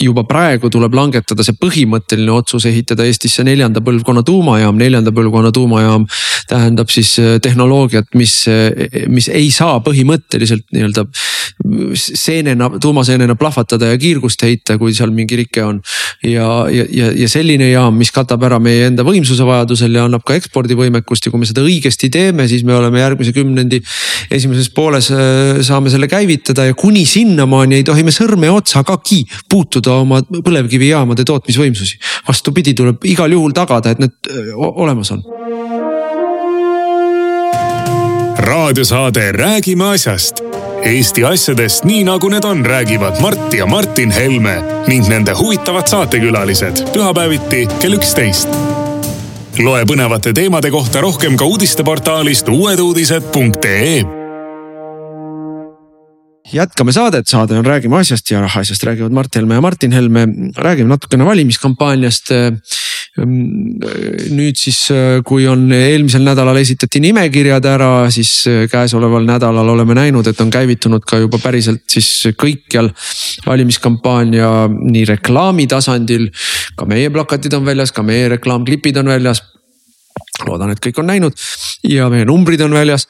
juba praegu tuleb langetada see põhimõtteline otsus ehitada Eestisse neljanda põlvkonna tuumajaam, neljanda põlvkonna tuumajaam tähendab siis äh, tehnoloogiat, mis, äh, mis ei saa põhimõtteliselt nii-öelda seenena, tuumaseenena plahvatada ja kiirgust heita, kui seal mingi rike on. ja, ja, ja, selline jaam, mis katab ära meie enda võimsuse vajadusel ja annab ka ekspordivõimekust ja kui me seda õigesti teeme, siis me oleme järgmise kümnendi esimeses pooles äh, saame selle käivitada ja kuni sinnamaani ei tohi me sõrme otsagagi puutuda suurendada oma põlevkivijaamade tootmisvõimsusi. vastupidi, tuleb igal juhul tagada, et need olemas on. raadiosaade Räägime asjast. Eesti asjadest nii nagu need on, räägivad Mart ja Martin Helme ning nende huvitavad saatekülalised pühapäeviti kell üksteist loe põnevate teemade kohta rohkem ka uudisteportaalist uueduudised.ee jätkame saadet, saade on Räägime asjast ja asjast räägivad Mart Helme ja Martin Helme. räägime natukene valimiskampaaniast. nüüd siis, kui on eelmisel nädalal esitati nimekirjad ära, siis käesoleval nädalal oleme näinud, et on käivitunud ka juba päriselt siis kõikjal valimiskampaania nii reklaami tasandil. ka meie plakatid on väljas, ka meie reklaamklipid on väljas loodan, et kõik on näinud ja meie numbrid on väljas.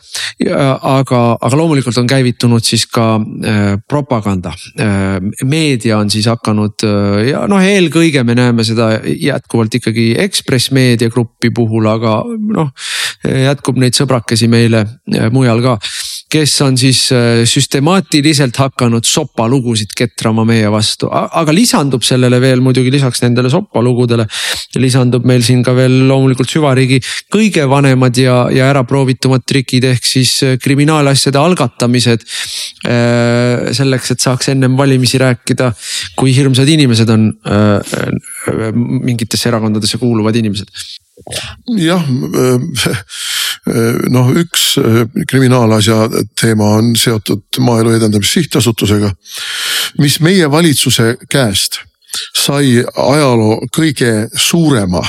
aga, aga loomulikult on käivitunud siis ka äh, propaganda äh,. meedia on siis hakanud äh, ja noh, eelkõige me näeme seda jätkuvalt ikkagi Ekspress Meedia Grupi puhul, aga noh jätkub neid sõbrakesi meile äh, mujal ka kes on siis äh, süstemaatiliselt hakanud sopalugusid ketrama meie vastu, aga lisandub sellele veel muidugi lisaks nendele sopalugudele. lisandub meil siin ka veel loomulikult süvariigi kõige vanemad ja, ja äraproovitumad trikid ehk siis äh, kriminaalasjade algatamised. Äh, selleks, et saaks ennem valimisi rääkida, kui hirmsad inimesed on mingitesse erakondadesse kuuluvad inimesed jah, noh, üks kriminaalasja teema on seotud Maaelu Edendamise Sihtasutusega, mis meie valitsuse käest sai ajaloo kõige suurema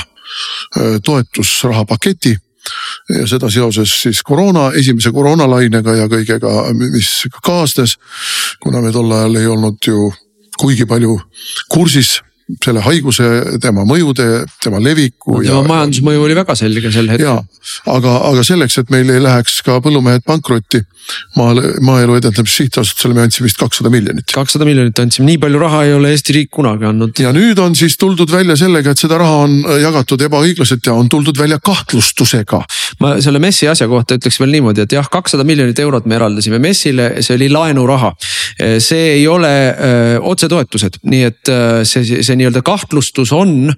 toetusrahapaketi ja seda seoses siis koroona, esimese koroonalainega ja kõigega, mis kaasnes. kuna me tol ajal ei olnud ju kuigi palju kursis selle haiguse, tema mõjude, tema leviku no,. tema ja, majandusmõju oli väga selge sel hetkel. aga, aga selleks, et meil ei läheks ka põllumehed pankrotti, maal, maaelu edendamise sihtasutusele me andsime vist kakssada miljonit. kakssada miljonit andsime, nii palju raha ei ole Eesti riik kunagi andnud. ja nüüd on siis tuldud välja sellega, et seda raha on jagatud ebaõiglaselt ja on tuldud välja kahtlustusega. ma selle MES-i asja kohta ütleks veel niimoodi, et jah, kakssada miljonit eurot me eraldasime MES-ile, see oli laenuraha. see ei ole öö, otsetoetused, nii et see, see nii-öelda kahtlustus on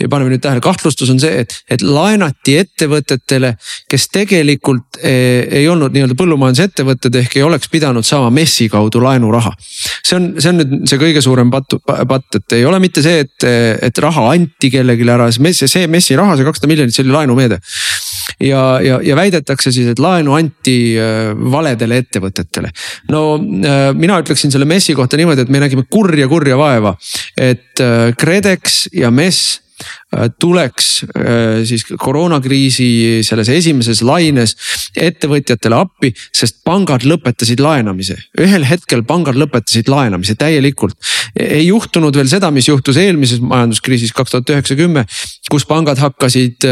ja paneme nüüd tähele, kahtlustus on see, et, et laenati ettevõtetele, kes tegelikult eh, ei olnud nii-öelda põllumajandusettevõtted ehk ei oleks pidanud saama MES-i kaudu laenuraha. see on, see on nüüd see kõige suurem patt, patt, et ei ole mitte see, et, et raha anti kellelegi ära, see, MES-i raha, see kakssada miljonit, see oli laenumeede ja, ja, ja väidetakse siis, et laenu anti äh, valedele ettevõtetele. no äh, mina ütleksin selle MES-i kohta niimoodi, et me nägime kurja, kurja vaeva, et äh, KredEx ja MES tuleks siis koroonakriisi selles esimeses laines ettevõtjatele appi, sest pangad lõpetasid laenamise. ühel hetkel pangad lõpetasid laenamise täielikult. ei juhtunud veel seda, mis juhtus eelmises majanduskriisis kaks tuhat üheksa, kümme, kus pangad hakkasid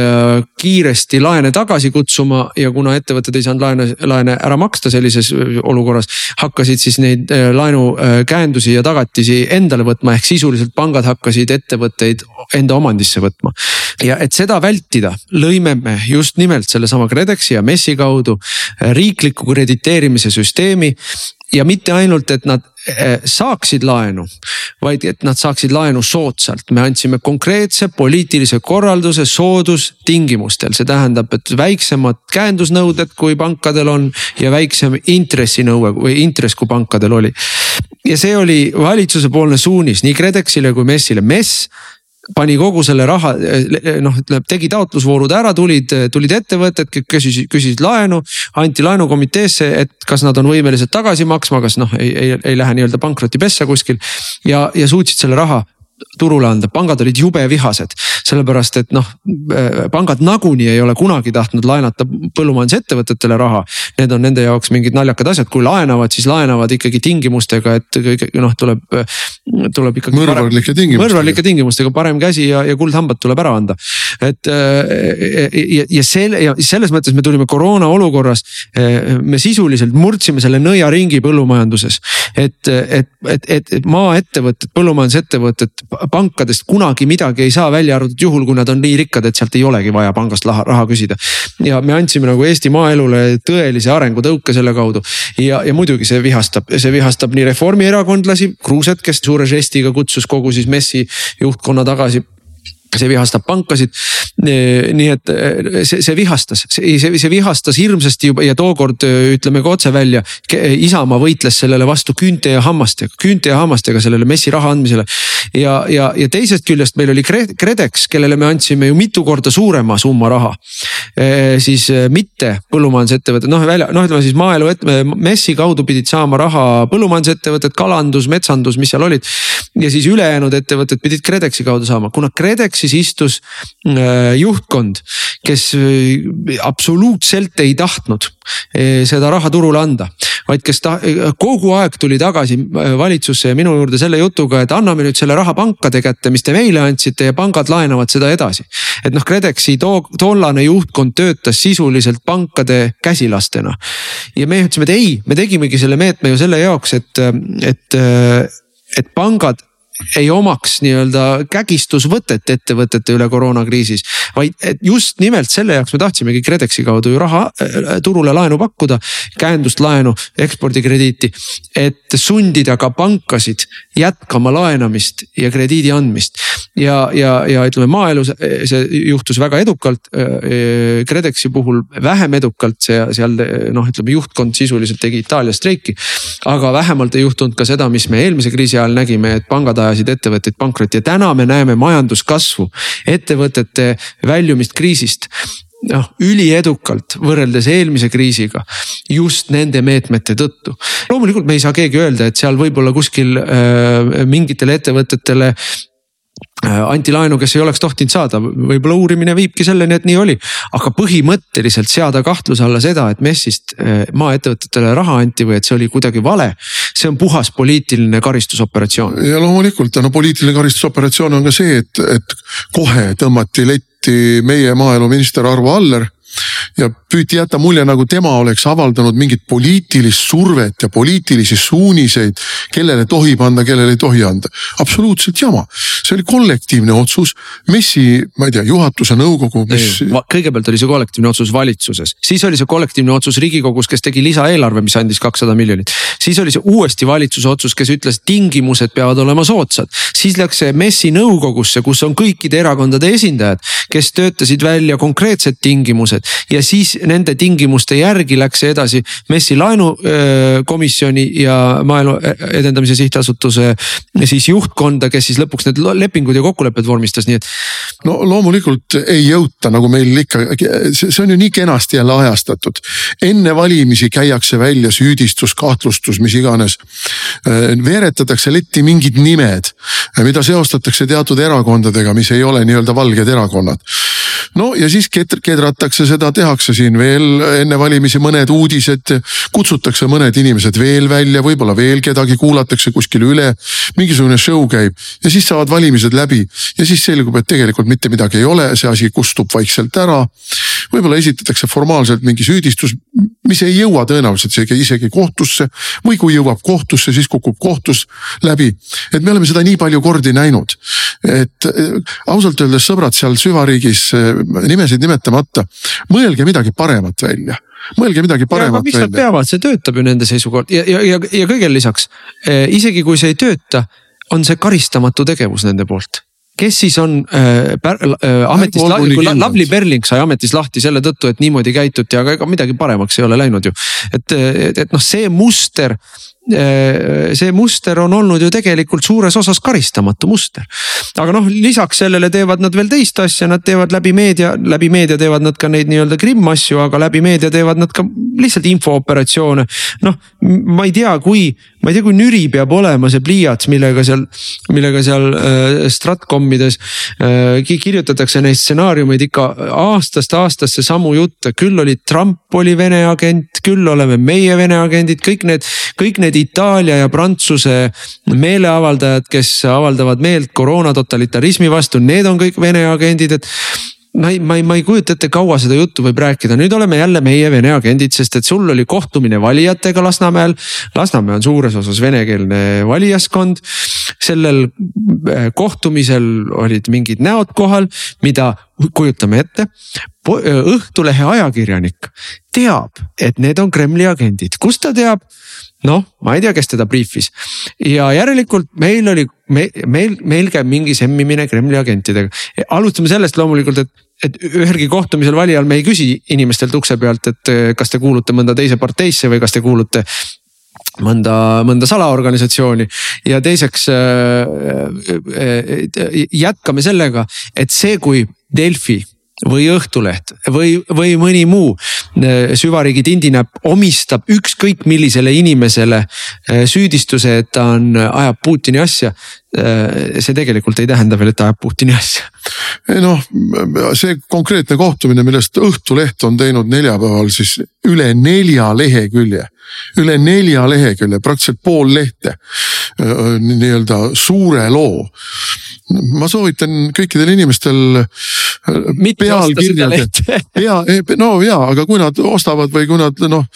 kiiresti laene tagasi kutsuma ja kuna ettevõtted ei saanud laene, laene ära maksta sellises olukorras, hakkasid siis neid laenukäendusi ja tagatisi endale võtma, ehk sisuliselt pangad hakkasid ettevõtteid enda omandisse võtma. Ja et seda vältida, lõime me just nimelt sellesama KredExi ja MES-i kaudu riikliku krediteerimise süsteemi ja mitte ainult, et nad eh, saaksid laenu, vaid et nad saaksid laenu soodsalt. me andsime konkreetse poliitilise korralduse soodustingimustel, see tähendab, et väiksemad käendusnõuded, kui pankadel on ja väiksem intressinõue või intress, kui pankadel oli. ja see oli valitsuse poolne suunis nii KredExile kui MES-ile, MES pani kogu selle raha noh, ütleme tegi taotlusvoorud ära, tulid, tulid ettevõtted, küsisid, küsisid laenu. anti laenukomiteesse, et kas nad on võimelised tagasi maksma, kas noh, ei, ei, ei lähe nii-öelda pankrotipessa kuskil. ja, ja suutsid selle raha turule anda, pangad olid jube vihased. sellepärast et noh, äh, pangad nagunii ei ole kunagi tahtnud laenata põllumajandusettevõtetele raha. Need on nende jaoks mingid naljakad asjad, kui laenavad, siis laenavad ikkagi tingimustega, et kõige noh, tuleb, tuleb ikkagi. mõrvarlike tingimustega. mõrvarlike tingimustega, parem käsi ja, ja kuldhambad tuleb ära anda. et äh, ja, ja selle ja selles mõttes me tulime koroona olukorras, äh, me sisuliselt murdsime selle nõiaringi põllumajanduses. et, et, et, et, et maaettevõtted, põllumajandusettevõtted pankadest kunagi midagi ei saa, välja arvatud juhul, kui nad on nii rikkad, et sealt ei olegi vaja pangast raha, raha küsida. ja me andsime nagu Eesti maaelule tõelise arengutõuke selle kaudu ja, ja muidugi see vihastab, see vihastab nii reformierakondlasi, Kruuset, kes suure žestiga kutsus kogu siis MES-i juhtkonna tagasi see vihastab pankasid. nii et eh, see, see vihastas, see, see, vihastas hirmsasti juba ja tookord eh, ütleme ka otse välja. Isamaa võitles sellele vastu küünte ja hammastega, küünte ja hammastega sellele messi raha andmisele. ja, ja, ja teisest küljest meil oli KredEx, kellele me andsime ju mitu korda suurema summa raha. Eh, siis mitte põllumajandusettevõtted, noh välja, noh ütleme siis maaelu, messi kaudu pidid saama raha põllumajandusettevõtted, kalandus, metsandus, mis seal olid. ja siis ülejäänud ettevõtted pidid KredExi kaudu saama, kuna KredEx siis istus äh, juhtkond, kes äh, absoluutselt ei tahtnud äh, seda raha turule anda. vaid kes ta kogu aeg tuli tagasi valitsusse ja minu juurde selle jutuga, et anname nüüd selle raha pankade kätte, mis te meile andsite ja pangad laenavad seda edasi. et noh, KredExi too, tollane juhtkond töötas sisuliselt pankade käsilastena. ja me ütlesime, et ei, me tegimegi selle meetme ju selle jaoks, et, et et pangad ei omaks nii-öelda kägistusvõtet ettevõtete üle koroonakriisis. vaid just nimelt selle jaoks me tahtsimegi KredExi kaudu ju raha äh, turule laenu pakkuda, käendust laenu, ekspordikrediiti. et sundida ka pankasid jätkama laenamist ja krediidi andmist. ja, ja, ja ütleme maaelu see juhtus väga edukalt. Äh, KredExi puhul vähem edukalt, see seal noh, ütleme juhtkond sisuliselt tegi Itaalias streiki. aga vähemalt ei juhtunud ka seda, mis me eelmise kriisi ajal nägime, et pangad ajasid ajasid ettevõtteid pankrotti ja täna me näeme majanduskasvu, ettevõtete väljumist kriisist noh üliedukalt võrreldes eelmise kriisiga just nende meetmete tõttu. loomulikult me ei saa keegi öelda, et seal võib-olla kuskil äh, mingitele ettevõtetele anti laenu, kes ei oleks tohtinud saada, võib-olla uurimine viibki selleni, et nii oli. aga põhimõtteliselt seada kahtluse alla seda, et MES-ist äh, maaettevõtetele raha anti või et see oli kuidagi vale. see on puhas poliitiline karistusoperatsioon. ja loomulikult, no poliitiline karistusoperatsioon on ka see, et, et kohe tõmmati letti meie maaeluminister Arvo Aller ja püüti jätta mulje, nagu tema oleks avaldanud mingit poliitilist survet ja poliitilisi suuniseid, kellele tohib anda, kellele ei tohi anda. absoluutselt jama, see oli kollektiivne otsus, MES-i, ma ei tea, juhatuse, nõukogu, mis. kõigepealt oli see kollektiivne otsus valitsuses, siis oli see kollektiivne otsus riigikogus, kes tegi lisaeelarve, mis andis kakssada miljonit. siis oli see uuesti valitsuse otsus, kes ütles, tingimused peavad olema soodsad. siis läks see MES-i nõukogusse, kus on kõikide erakondade esindajad, kes töötasid välja konkreetsed tingimused ja siis nende tingimuste järgi läks see edasi MES-i laenukomisjoni ja Maaelu Edendamise Sihtasutuse siis juhtkonda, kes siis lõpuks need lepingud ja kokkulepped vormistas, nii et. no loomulikult ei jõuta, nagu meil ikka, see on ju nii kenasti jälle ajastatud. enne valimisi käiakse välja süüdistus, kahtlustus, mis iganes. veeretatakse letti mingid nimed, mida seostatakse teatud erakondadega, mis ei ole nii-öelda valged erakonnad no ja siis kedratakse seda, tehakse siin veel enne valimisi mõned uudised, kutsutakse mõned inimesed veel välja, võib-olla veel kedagi kuulatakse kuskil üle. mingisugune show käib ja siis saavad valimised läbi ja siis selgub, et tegelikult mitte midagi ei ole, see asi kustub vaikselt ära. Võib-olla esitatakse formaalselt mingi süüdistus, mis ei jõua tõenäoliselt isegi, isegi kohtusse või kui jõuab kohtusse, siis kukub kohtus läbi. et me oleme seda nii palju kordi näinud, et ausalt öeldes sõbrad seal süvariigis nimesid nimetamata, mõelge midagi paremat välja. Mõelge midagi paremat välja. mis nad peavad, see töötab ju nende seisukohalt. Ja, ja, ja, ja kõigele lisaks eh, isegi kui see ei tööta, on see karistamatu tegevus nende poolt kes siis on äh, äh, ametist kui Lavly Perling sai ametist lahti selle tõttu, et niimoodi käituti, aga ega midagi paremaks ei ole läinud ju. et, et, et noh, see muster see muster on olnud ju tegelikult suures osas karistamatu muster. aga noh, lisaks sellele teevad nad veel teist asja, nad teevad läbi meedia, läbi meedia teevad nad ka neid nii-öelda krimm asju, aga läbi meedia teevad nad ka lihtsalt infooperatsioone. noh, ma ei tea, kui, ma ei tea, kui nüri peab olema see pliiats, millega seal, millega seal äh, stratkomides äh, kirjutatakse neid stsenaariumeid ikka aastast aastasse samu jutte, küll oli Trump oli Vene agent, küll oleme meie Vene agendid, kõik need, kõik need Itaalia ja Prantsuse meeleavaldajad, kes avaldavad meelt koroona totalitarismi vastu, need on kõik Vene agendid, et ma ei, ma ei, ma ei kujuta ette, kaua seda juttu võib rääkida, nüüd oleme jälle meie vene agendid, sest et sul oli kohtumine valijatega Lasnamäel. Lasnamäe on suures osas venekeelne valijaskond. sellel äh, kohtumisel olid mingid näod kohal, mida kujutame ette. Õhtulehe ajakirjanik teab, et need on Kremli agendid, kust ta teab? Noh, ma ei tea, kes teda briifis ja järelikult meil oli, me, meil, meil käib mingi semmimine Kremli agentidega. alustame sellest loomulikult, et et ühelgi kohtumisel valijal me ei küsi inimestelt ukse pealt, et kas te kuulute mõnda teise parteisse või kas te kuulute mõnda, mõnda salaorganisatsiooni ja teiseks äh, äh, jätkame sellega, et see, kui Delfi või Õhtuleht või, või mõni muu äh, süvariigi tindinäpp omistab ükskõik millisele inimesele äh, süüdistuse, et ta on, ajab Putini asja. Äh, see tegelikult ei tähenda veel, et ta ajab Putini asja. noh, see konkreetne kohtumine, millest Õhtuleht on teinud neljapäeval siis üle nelja lehekülje üle nelja lehekülje, praktiliselt pool lehte nii-öelda suure loo ma soovitan kõikidel inimestel pealkirjade, pea, no ja, aga kui nad ostavad või kui nad noh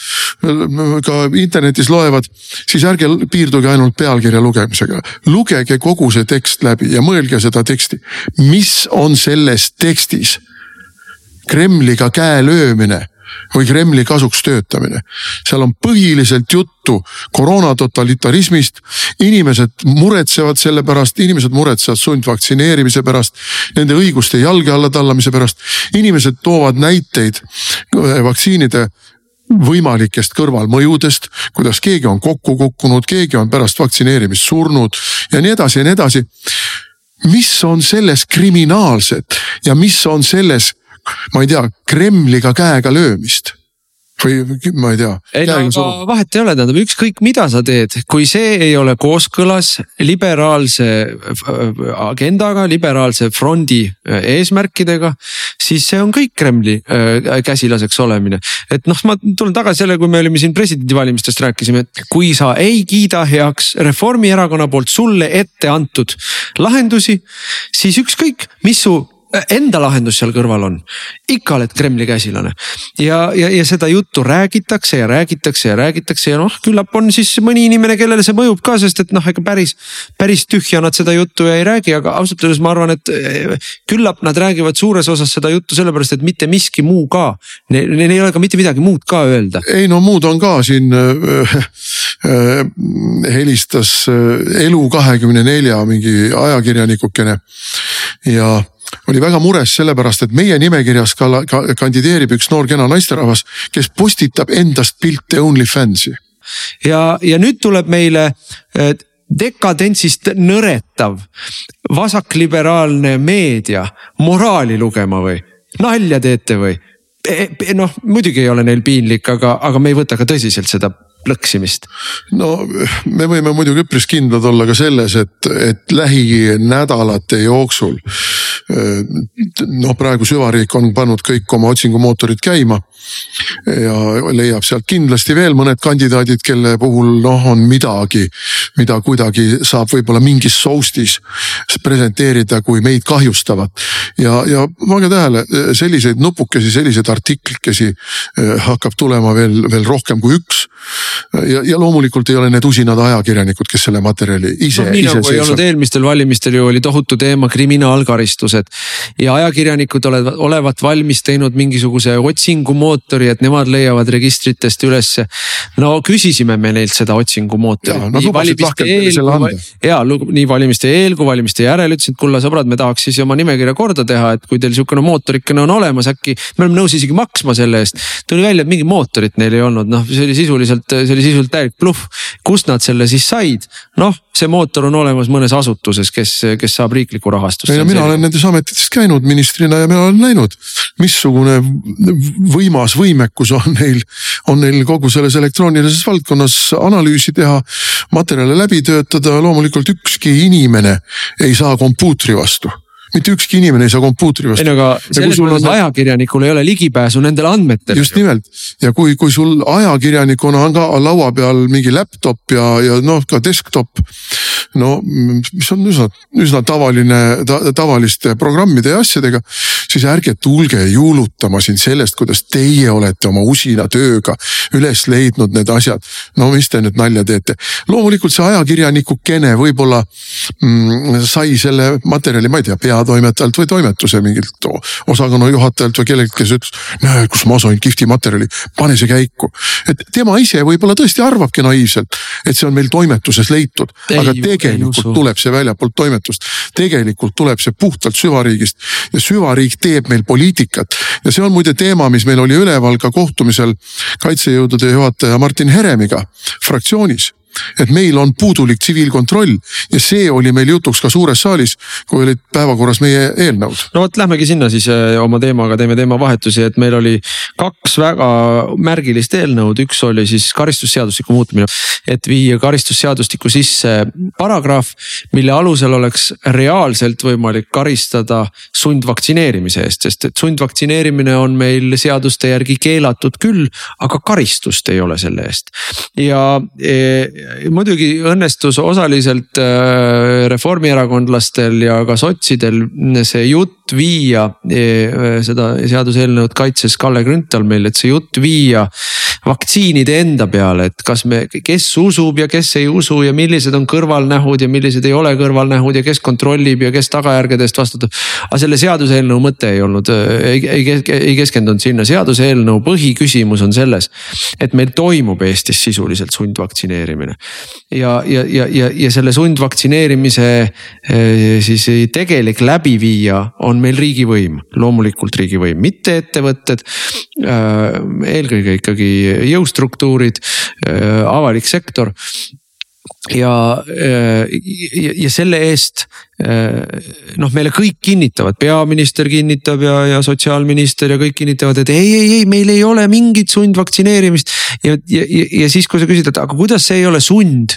ka internetis loevad, siis ärge piirduge ainult pealkirja lugemisega. lugege kogu see tekst läbi ja mõelge seda teksti, mis on selles tekstis? Kremliga käe löömine või Kremli kasuks töötamine. seal on põhiliselt juttu koroona totalitarismist. inimesed muretsevad selle pärast, inimesed muretsevad sundvaktsineerimise pärast, nende õiguste jalge alla tallamise pärast. inimesed toovad näiteid vaktsiinide võimalikest kõrvalmõjudest, kuidas keegi on kokku kukkunud, keegi on pärast vaktsineerimist surnud ja nii edasi ja nii edasi. mis on selles kriminaalset ja mis on selles ma ei tea, Kremliga käega löömist või ma ei tea. ei no aga vahet ei ole, tähendab ükskõik mida sa teed, kui see ei ole kooskõlas liberaalse äh, agendaga, liberaalse frondi äh, eesmärkidega. siis see on kõik Kremli äh, käsilaseks olemine, et noh, ma tulen tagasi selle, kui me olime siin presidendivalimistest rääkisime, et kui sa ei kiida heaks Reformierakonna poolt sulle ette antud lahendusi, siis ükskõik, mis su enda lahendus seal kõrval on. ikka oled Kremli käsilane ja, ja, ja seda juttu räägitakse ja räägitakse ja räägitakse ja noh, küllap on siis mõni inimene, kellele see mõjub ka, sest et noh, ega päris, päris tühja nad seda juttu ei räägi, aga ausalt öeldes ma arvan, et eh, küllap nad räägivad suures osas seda juttu sellepärast, et mitte miski muu ka. Neil ei ole ka mitte midagi muud ka öelda. ei no muud on ka siin äh, äh, helistas äh, Elu24 mingi ajakirjanikukene ja oli väga mures sellepärast, et meie nimekirjas ka, ka kandideerib üks noor kena naisterahvas, kes postitab endast pilte OnlyFansi. ja, ja nüüd tuleb meile dekadentsist nõretav vasakliberaalne meedia moraali lugema või? nalja teete või? noh, muidugi ei ole neil piinlik, aga, aga me ei võta ka tõsiselt seda plõksimist? no me võime muidugi üpris kindlad olla ka selles, et, et lähinädalate jooksul. Noh, praegu süvariik on pannud kõik oma otsingumootorid käima ja leiab sealt kindlasti veel mõned kandidaadid, kelle puhul noh, on midagi, mida kuidagi saab võib-olla mingis soustis presenteerida kui meid kahjustavat. ja, ja pange tähele, selliseid nupukesi, selliseid artiklikesi eh, hakkab tulema veel, veel rohkem kui üks ja, ja loomulikult ei ole need usinad ajakirjanikud, kes selle materjali ise no,. nii nagu ei olnud eelmistel valimistel ju oli tohutu teema kriminaalkaristused ja ajakirjanikud olevat, valmis teinud mingisuguse otsingumootori, et nemad leiavad registritest ülesse. no küsisime me neilt seda otsingumootorit. No, nii valimiste eel, ja nii valimiste eel kui valimiste järel ütlesin, et kulla sõbrad, me tahaks siis oma nimekirja korda teha, et kui teil sihukene mootorikene on olemas, äkki me oleme nõus isegi maksma selle eest. tuli välja, et mingit mootorit neil ei olnud, noh, see oli sisuliselt, see oli sisuliselt täielik bluff. kust nad selle siis said? noh, see mootor on olemas mõnes asutuses, kes, kes saab riiklikku rahastust. mina olen nendes ametites käinud ministrina ja mina olen näinud, missugune võimas võimekus on neil, on neil kogu selles elektroonilises valdkonnas analüüsi teha, materjale läbi töötada, loomulikult ükski inimene ei saa kompuutri vastu mitte ükski inimene ei saa kompuutri vastu. ei no aga selles mõttes on... ajakirjanikul ei ole ligipääsu nendele andmetele. just nimelt ja kui, kui sul ajakirjanikuna on ka laua peal mingi laptop ja, ja noh, ka desktop. No mis on üsna, üsna tavaline ta,, tavaliste programmide ja asjadega. siis ärge tulge juulutama siin sellest, kuidas teie olete oma usina tööga üles leidnud need asjad. no mis te nüüd nalja teete, loomulikult see ajakirjanikukene võib-olla mm, sai selle materjali, ma ei tea, pea peatoimetajalt või toimetuse mingilt osakonna juhatajalt või kelleltki, kes ütles. näe, kus ma sain kihvti materjali, pane see käiku. et tema ise võib-olla tõesti arvabki naiivselt, et see on meil toimetuses leitud, aga tegelikult tuleb see väljapoolt toimetust. tegelikult tuleb see puhtalt süvariigist. Ja süvariik teeb meil poliitikat. Ja see on muide teema, mis meil oli üleval ka kohtumisel kaitsejõudude juhataja Martin Heremiga fraktsioonis et meil on puudulik tsiviilkontroll ja see oli meil jutuks ka suures saalis, kui olid päevakorras meie eelnõud. no vot, lähmegi sinna siis äh, oma teemaga, teeme teemavahetusi, et meil oli kaks väga märgilist eelnõud, üks oli siis karistusseadustiku muutmine. et viia karistusseadustikku sisse paragrahv, mille alusel oleks reaalselt võimalik karistada sundvaktsineerimise eest, sest et sundvaktsineerimine on meil seaduste järgi keelatud küll, aga karistust ei ole selle eest. ja e, muidugi õnnestus osaliselt äh, reformierakondlastel ja ka sotsidel see jutt viia, äh, seda seaduseelnõud kaitses Kalle Grünthal meil, et see jutt viia vaktsiinide enda peale, et kas me, kes usub ja kes ei usu ja millised on kõrvalnähud ja millised ei ole kõrvalnähud ja kes kontrollib ja kes tagajärgede eest vastutab. aga selle seaduseelnõu mõte ei olnud, ei, ei, ei keskendunud sinna, seaduseelnõu põhiküsimus on selles, et meil toimub Eestis sisuliselt sundvaktsineerimine. ja, ja, ja, ja, ja selle sundvaktsineerimise eh, siis tegelik läbiviija on meil riigivõim, loomulikult riigivõim, mitte ettevõtted. Eh, eelkõige ikkagi jõustruktuurid, äh, avalik sektor ja, äh, ja, ja selle eest äh, noh, meile kõik kinnitavad, peaminister kinnitab ja, ja sotsiaalminister ja kõik kinnitavad, et ei, ei, ei, meil ei ole mingit sundvaktsineerimist. ja, ja, ja siis, kui sa küsid, et aga kuidas see ei ole sund,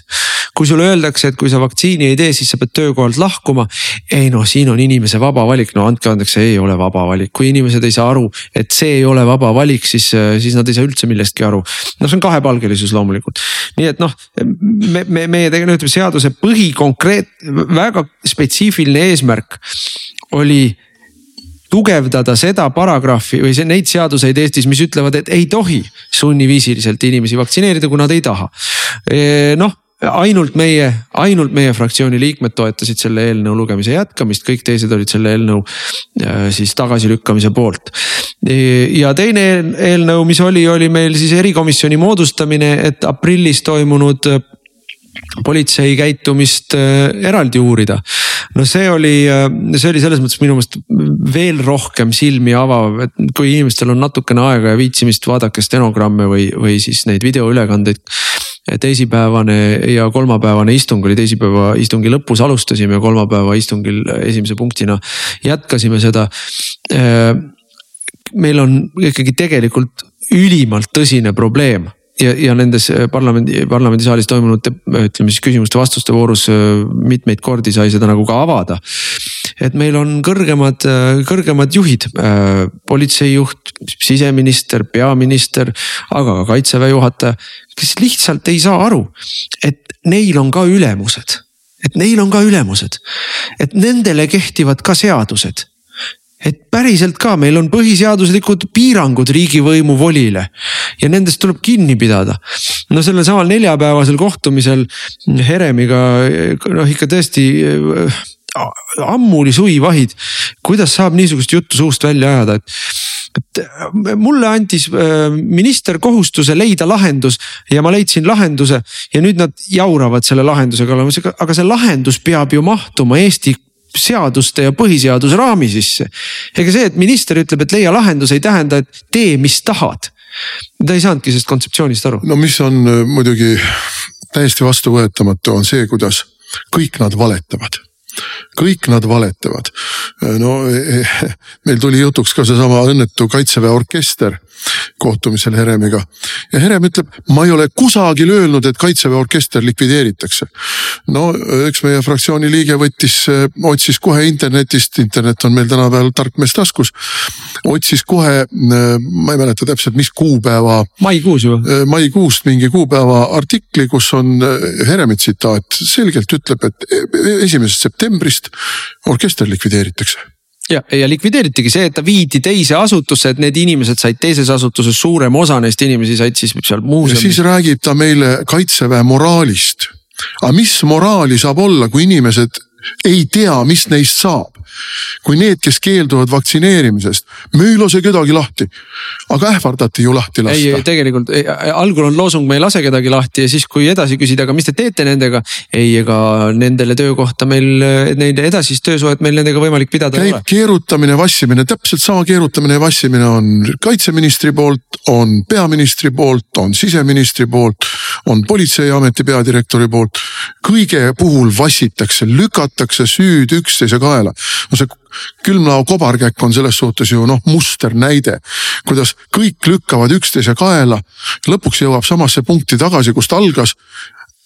kui sulle öeldakse, et kui sa vaktsiini ei tee, siis sa pead töökohalt lahkuma. ei noh, siin on inimese vaba valik, no andke andeks, see ei ole vaba valik, kui inimesed ei saa aru, et see ei ole vaba valik, siis, siis nad ei saa üldse millestki aru. noh, see on kahepalgelisus loomulikult, nii et noh, me, me, meie tegelikult ütleme seaduse põhikonkreet, väga spetsiifiline eesmärk oli tugevdada seda paragrahvi või see, neid seaduseid Eestis, mis ütlevad, et ei tohi sunniviisiliselt inimesi vaktsineerida, kui nad ei taha. noh ainult meie, ainult meie fraktsiooni liikmed toetasid selle eelnõu lugemise jätkamist, kõik teised olid selle eelnõu äh, siis tagasilükkamise poolt. ja teine eelnõu, mis oli, oli meil siis erikomisjoni moodustamine, et aprillis toimunud politsei käitumist äh, eraldi uurida. no see oli, see oli selles mõttes minu meelest veel rohkem silmi avav, et kui inimestel on natukene aega ja viitsimist, vaadake stenogramme või, või siis neid videoülekandeid teisipäevane ja kolmapäevane istung oli teisipäeva istungi lõpus alustasime kolmapäeva istungil esimese punktina jätkasime seda. meil on ikkagi tegelikult ülimalt tõsine probleem ja, ja nendes äh, parlamendi, parlamendisaalis toimunud ütleme siis küsimuste-vastuste voorus äh, mitmeid kordi sai seda nagu ka avada. Et meil on kõrgemad, äh, kõrgemad juhid, politseijuht, siseminister, peaminister, aga ka kaitseväe juhataja, kes lihtsalt ei saa aru, et neil on ka ülemused. Et neil on ka ülemused, et nendele kehtivad ka seadused. Et päriselt ka, meil on põhiseaduslikud piirangud riigivõimu volile ja nendest tuleb kinni pidada. no sellel samal neljapäevasel kohtumisel Heremiga noh ikka tõesti äh, ammu oli suvi vahid. kuidas saab niisugust juttu suust välja ajada, et et äh, mulle andis äh, minister kohustuse leida lahendus ja ma leidsin lahenduse ja nüüd nad jauravad selle lahenduse kallal, aga see lahendus peab ju mahtuma Eesti seaduste ja põhiseaduse raami sisse. ega see, et minister ütleb, et leia lahendus, ei tähenda, et tee, mis tahad. ta ei saanudki sellest kontseptsioonist aru. no mis on äh, muidugi täiesti vastuvõetamatu, on see, kuidas kõik nad valetavad kõik nad valetavad. No eh, meil tuli jutuks ka seesama õnnetu kaitseväe orkester kohtumisel Heremiga. ja Herem ütleb, ma ei ole kusagil öelnud, et kaitseväe orkester likvideeritakse. no üks meie fraktsiooni liige võttis, otsis kohe internetist, internet on meil tänapäeval tark mees taskus. otsis kohe, ma ei mäleta täpselt, mis kuupäeva. maikuus ju. maikuust mingi kuupäeva artikli, kus on Heremi tsitaat, selgelt ütleb, et esimesest septembrist orkester likvideeritakse ja, ja likvideeritigi see, et ta viidi teise asutusse, et need inimesed said teises asutuses, suurem osa neist inimesi said siis seal muuseumis. siis räägib ta meile kaitseväe moraalist. aga mis moraali saab olla, kui inimesed ei tea, mis neist saab? kui need, kes keelduvad vaktsineerimisest, me ei lase kedagi lahti. aga ähvardati ju lahti lasta. ei, tegelikult ei, algul on loosung, me ei lase kedagi lahti ja siis, kui edasi küsida, aga mis te teete nendega. ei, ega nendele töökohta meil, neile edasist töösuhet meil nendega võimalik pidada ei ole. keerutamine, vassimine, täpselt sama keerutamine ja vassimine on kaitseministri poolt, on peaministri poolt, on siseministri poolt, on politseiameti peadirektori poolt. kõige puhul vassitakse, lükatakse süüd üksteise kaela no see külmlao kobarkäkk on selles suhtes ju noh musternäide, kuidas kõik lükkavad üksteise kaela. lõpuks jõuab samasse punkti tagasi, kust algas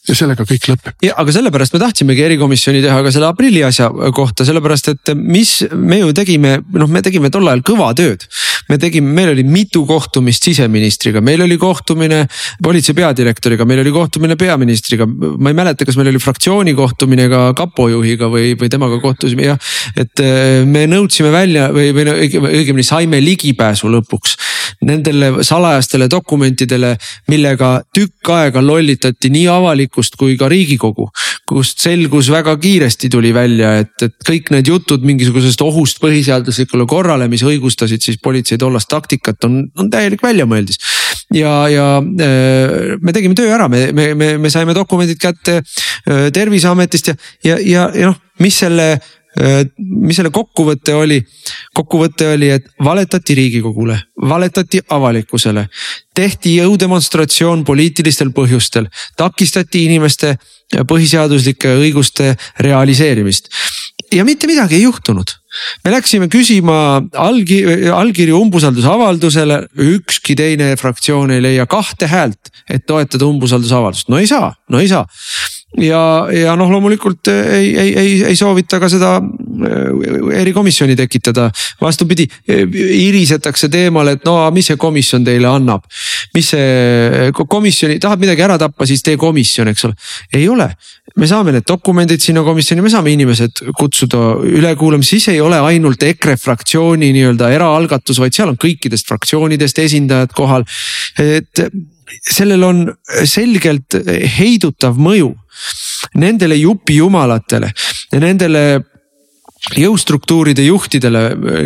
ja sellega kõik lõpeb. ja aga sellepärast me tahtsimegi erikomisjoni teha ka selle aprilli asja kohta, sellepärast et mis me ju tegime, noh, me tegime tol ajal kõva tööd. Me tegime, meil oli mitu kohtumist siseministriga, meil oli kohtumine politsei peadirektoriga, meil oli kohtumine peaministriga. ma ei mäleta, kas meil oli fraktsiooni kohtumine ka kapo juhiga või, või temaga kohtusime jah. et eh, me nõudsime välja või, või õigemini saime ligipääsu lõpuks nendele salajastele dokumentidele, millega tükk aega lollitati nii avalikkust kui ka riigikogu. kust selgus väga kiiresti tuli välja, et, et kõik need jutud mingisugusest ohust põhiseaduslikule korrale, mis õigustasid siis politsei tollast taktikat, on, on täielik väljamõeldis. ja, ja äh, me tegime töö ära, me, me, me, me saime dokumendid kätte äh, terviseametist ja, ja, ja, ja noh, mis selle mis selle kokkuvõte oli? kokkuvõte oli, et valetati riigikogule, valetati avalikkusele, tehti jõudemonstratsioon poliitilistel põhjustel, takistati inimeste põhiseaduslike õiguste realiseerimist. Ja mitte midagi ei juhtunud. Me läksime küsima allgi, allkirju umbusaldusavaldusele, ükski teine fraktsioon ei leia kahte häält, et toetada umbusaldusavaldust, no ei saa, no ei saa ja, ja noh, loomulikult ei, ei, ei, ei soovita ka seda äh, erikomisjoni tekitada. vastupidi, irisetakse teemal, et no mis see komisjon teile annab. mis see komisjoni, tahad midagi ära tappa, siis tee komisjon, eks ole. ei ole, me saame need dokumendid sinna komisjoni, me saame inimesed kutsuda ülekuulamisse, siis ei ole ainult EKRE fraktsiooni nii-öelda eraalgatus, vaid seal on kõikidest fraktsioonidest esindajad kohal. Et sellel on selgelt heidutav mõju nendele jupijumalatele ja nendele jõustruktuuride juhtidele,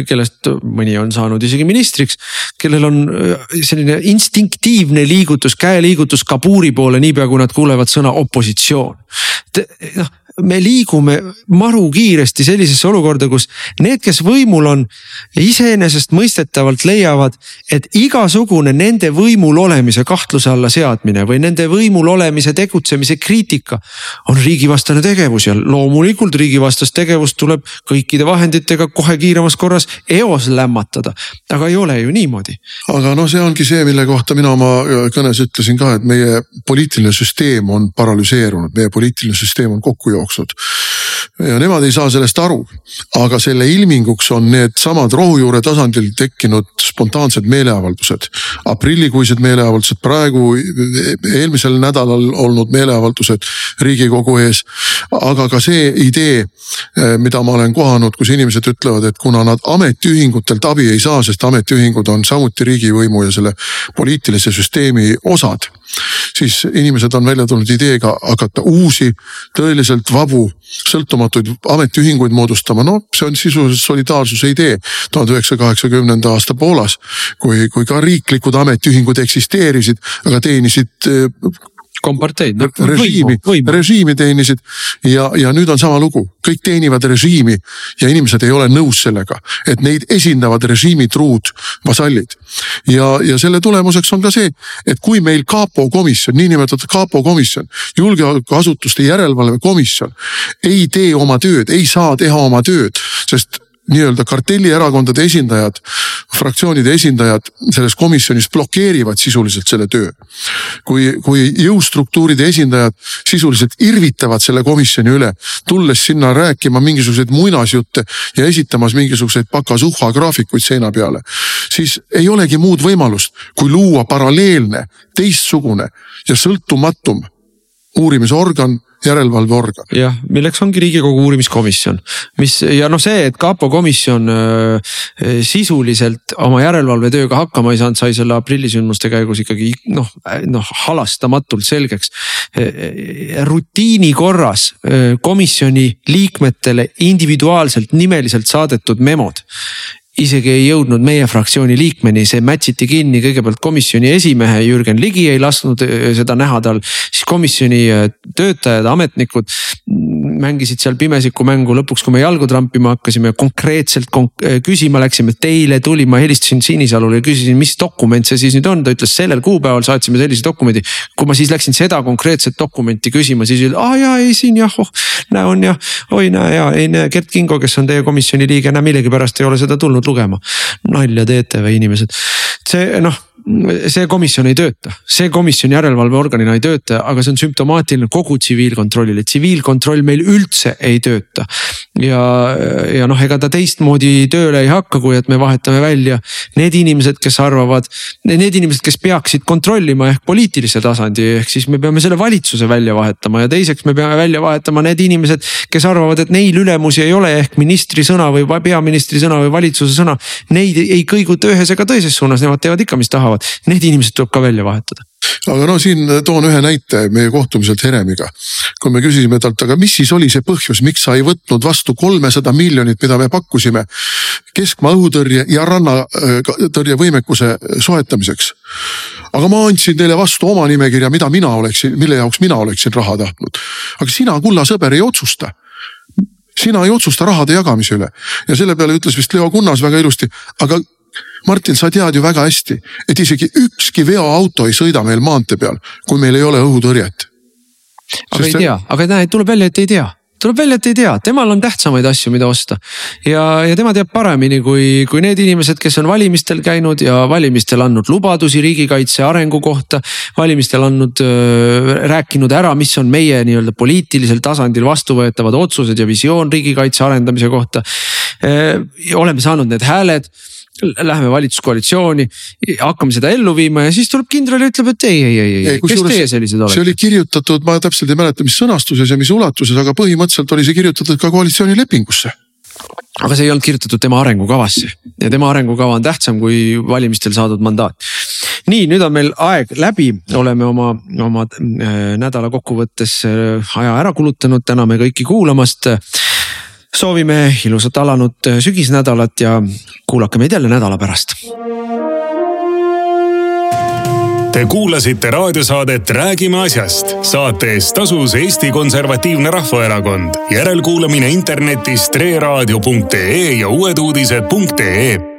kellest mõni on saanud isegi ministriks, kellel on äh, selline instinktiivne liigutus, käeliigutus kabuuri poole, niipea kui nad kuulevad sõna opositsioon. noh, me liigume maru kiiresti sellisesse olukorda, kus need, kes võimul on, iseenesestmõistetavalt leiavad, et igasugune nende võimul olemise kahtluse alla seadmine või nende võimul olemise tegutsemise kriitika on riigivastane tegevus ja loomulikult riigivastast tegevust tuleb kõikide vahenditega kohe kiiremas korras eos lämmatada. aga ei ole ju niimoodi. aga noh, see ongi see, mille kohta mina oma äh, kõnes ütlesin ka, et meie poliitiline süsteem on paralüseerunud, meie poliitiline süsteem on kokku jooksnud ja nemad ei saa sellest aru. aga selle ilminguks on needsamad rohujuure tasandil tekkinud spontaansed meeleavaldused. aprillikuised meeleavaldused, praegu eelmisel nädalal olnud meeleavaldused riigikogu ees. aga ka see idee, mida ma olen kohanud, kus inimesed ütlevad, et kuna nad ametiühingutelt abi ei saa, sest ametiühingud on samuti riigivõimu ja selle poliitilise süsteemi osad siis inimesed on välja tulnud ideega hakata uusi tõeliselt vabu sõltumatuid ametiühinguid moodustama, no see on sisuliselt solidaarsuse idee. tuhande üheksasaja kaheksakümnenda aasta Poolas, kui, kui ka riiklikud ametiühingud eksisteerisid, aga teenisid komparteid no,. režiimi, režiimi teenisid ja, ja nüüd on sama lugu, kõik teenivad režiimi ja inimesed ei ole nõus sellega, et neid esindavad režiimi truud vasallid. ja, ja selle tulemuseks on ka see, et kui meil kapo komisjon, niinimetatud kapo komisjon, julgeolekuasutuste järelevalve komisjon ei tee oma tööd, ei saa teha oma tööd, sest nii-öelda kartellierakondade esindajad, fraktsioonide esindajad selles komisjonis blokeerivad sisuliselt selle töö. kui, kui jõustruktuuride esindajad sisuliselt irvitavad selle komisjoni üle, tulles sinna rääkima mingisuguseid muinasjutte ja esitamas mingisuguseid pakasuhha graafikuid seina peale, siis ei olegi muud võimalust, kui luua paralleelne, teistsugune ja sõltumatum uurimisorgan järelevalveorgan. jah, milleks ongi riigikogu uurimiskomisjon, mis ja noh, see, et kapo komisjon äh, sisuliselt oma järelevalvetööga hakkama ei saanud, sai selle aprillisündmuste käigus ikkagi noh, noh halastamatult selgeks. rutiini korras äh, komisjoni liikmetele individuaalselt nimeliselt saadetud memod isegi ei jõudnud meie fraktsiooni liikmeni, see match iti kinni kõigepealt komisjoni esimehe Jürgen Ligi ei lasknud äh, seda näha tal. siis komisjoni äh, töötajad, ametnikud mängisid seal pimesiku mängu, lõpuks, kui me jalgu trampima hakkasime, konkreetselt konk äh, küsima läksime, teile tuli, ma helistasin Sinisalule ja küsisin, mis dokument see siis nüüd on, ta ütles sellel kuupäeval saatsime sellise dokumendi. kui ma siis läksin seda konkreetset dokumenti küsima, siis öeldi, aa jaa, ei siin jah, oh näe on jah, oi näe ja ei näe Gert Kingo, kes on teie komisjoni liige, näe millegipärast ei ole seda tulnud lugema. nalja teete või inimesed, see noh see komisjon ei tööta, see komisjon järelevalveorganina ei tööta, aga see on sümptomaatiline kogu tsiviilkontrollile, tsiviilkontroll meil üldse ei tööta. ja, ja noh, ega ta teistmoodi tööle ei hakka, kui et me vahetame välja need inimesed, kes arvavad, need inimesed, kes peaksid kontrollima ehk poliitilise tasandi, ehk siis me peame selle valitsuse välja vahetama ja teiseks me peame välja vahetama need inimesed, kes arvavad, et neil ülemusi ei ole ehk ministri sõna või peaministri sõna või valitsuse sõna. Neid ei kõiguta ühes ega teises suunas, nemad teevad ikka, mis tahavad tahavad, need inimesed tuleb ka välja vahetada aga no siin toon ühe näite meie kohtumiselt Heremiga. kui me küsisime talt, aga mis siis oli see põhjus, miks sa ei võtnud vastu kolmesada miljonit, mida me pakkusime keskmaa õhutõrje ja rannatõrje võimekuse soetamiseks. aga ma andsin teile vastu oma nimekirja, mida mina oleksin, mille jaoks mina oleksin raha tahtnud. aga sina, kulla sõber, ei otsusta sina ei otsusta rahade jagamise üle ja selle peale ütles vist Leo Kunnas väga ilusti, aga Martin, sa tead ju väga hästi, et isegi ükski veoauto ei sõida meil maantee peal, kui meil ei ole õhutõrjet. aga Sest ei tea, aga näe, tuleb välja, et ei tea tuleb välja, et ei tea, temal on tähtsamaid asju, mida osta. ja, ja tema teab paremini kui, kui need inimesed, kes on valimistel käinud ja valimistel andnud lubadusi riigikaitse arengu kohta. valimistel andnud, rääkinud ära, mis on meie nii-öelda poliitilisel tasandil vastuvõetavad otsused ja visioon riigikaitse arendamise kohta. oleme saanud need hääled Läheme valitsuskoalitsiooni, hakkame seda ellu viima ja siis tuleb kindral ja ütleb, et ei, ei, ei, ei, kes teie sellised olete? see oli kirjutatud, ma täpselt ei mäleta, mis sõnastuses ja mis ulatuses, aga põhimõtteliselt oli see kirjutatud ka koalitsioonilepingusse. Aga see ei olnud kirjutatud tema arengukavasse. Ja tema arengukava on tähtsam kui valimistel saadud mandaat. nii, nüüd on meil aeg läbi, oleme oma, oma äh, nädala kokkuvõttes äh, aja ära kulutanud, täname kõiki kuulamast soovime ilusat alanud äh, sügisnädalat ja kuulake meid jälle nädala pärast. Te kuulasite raadiosaadet Räägime asjast. saate eest tasus Eesti Konservatiivne Rahvaerakond. järelkuulamine internetis treeraadio.ee ja uueduudised.ee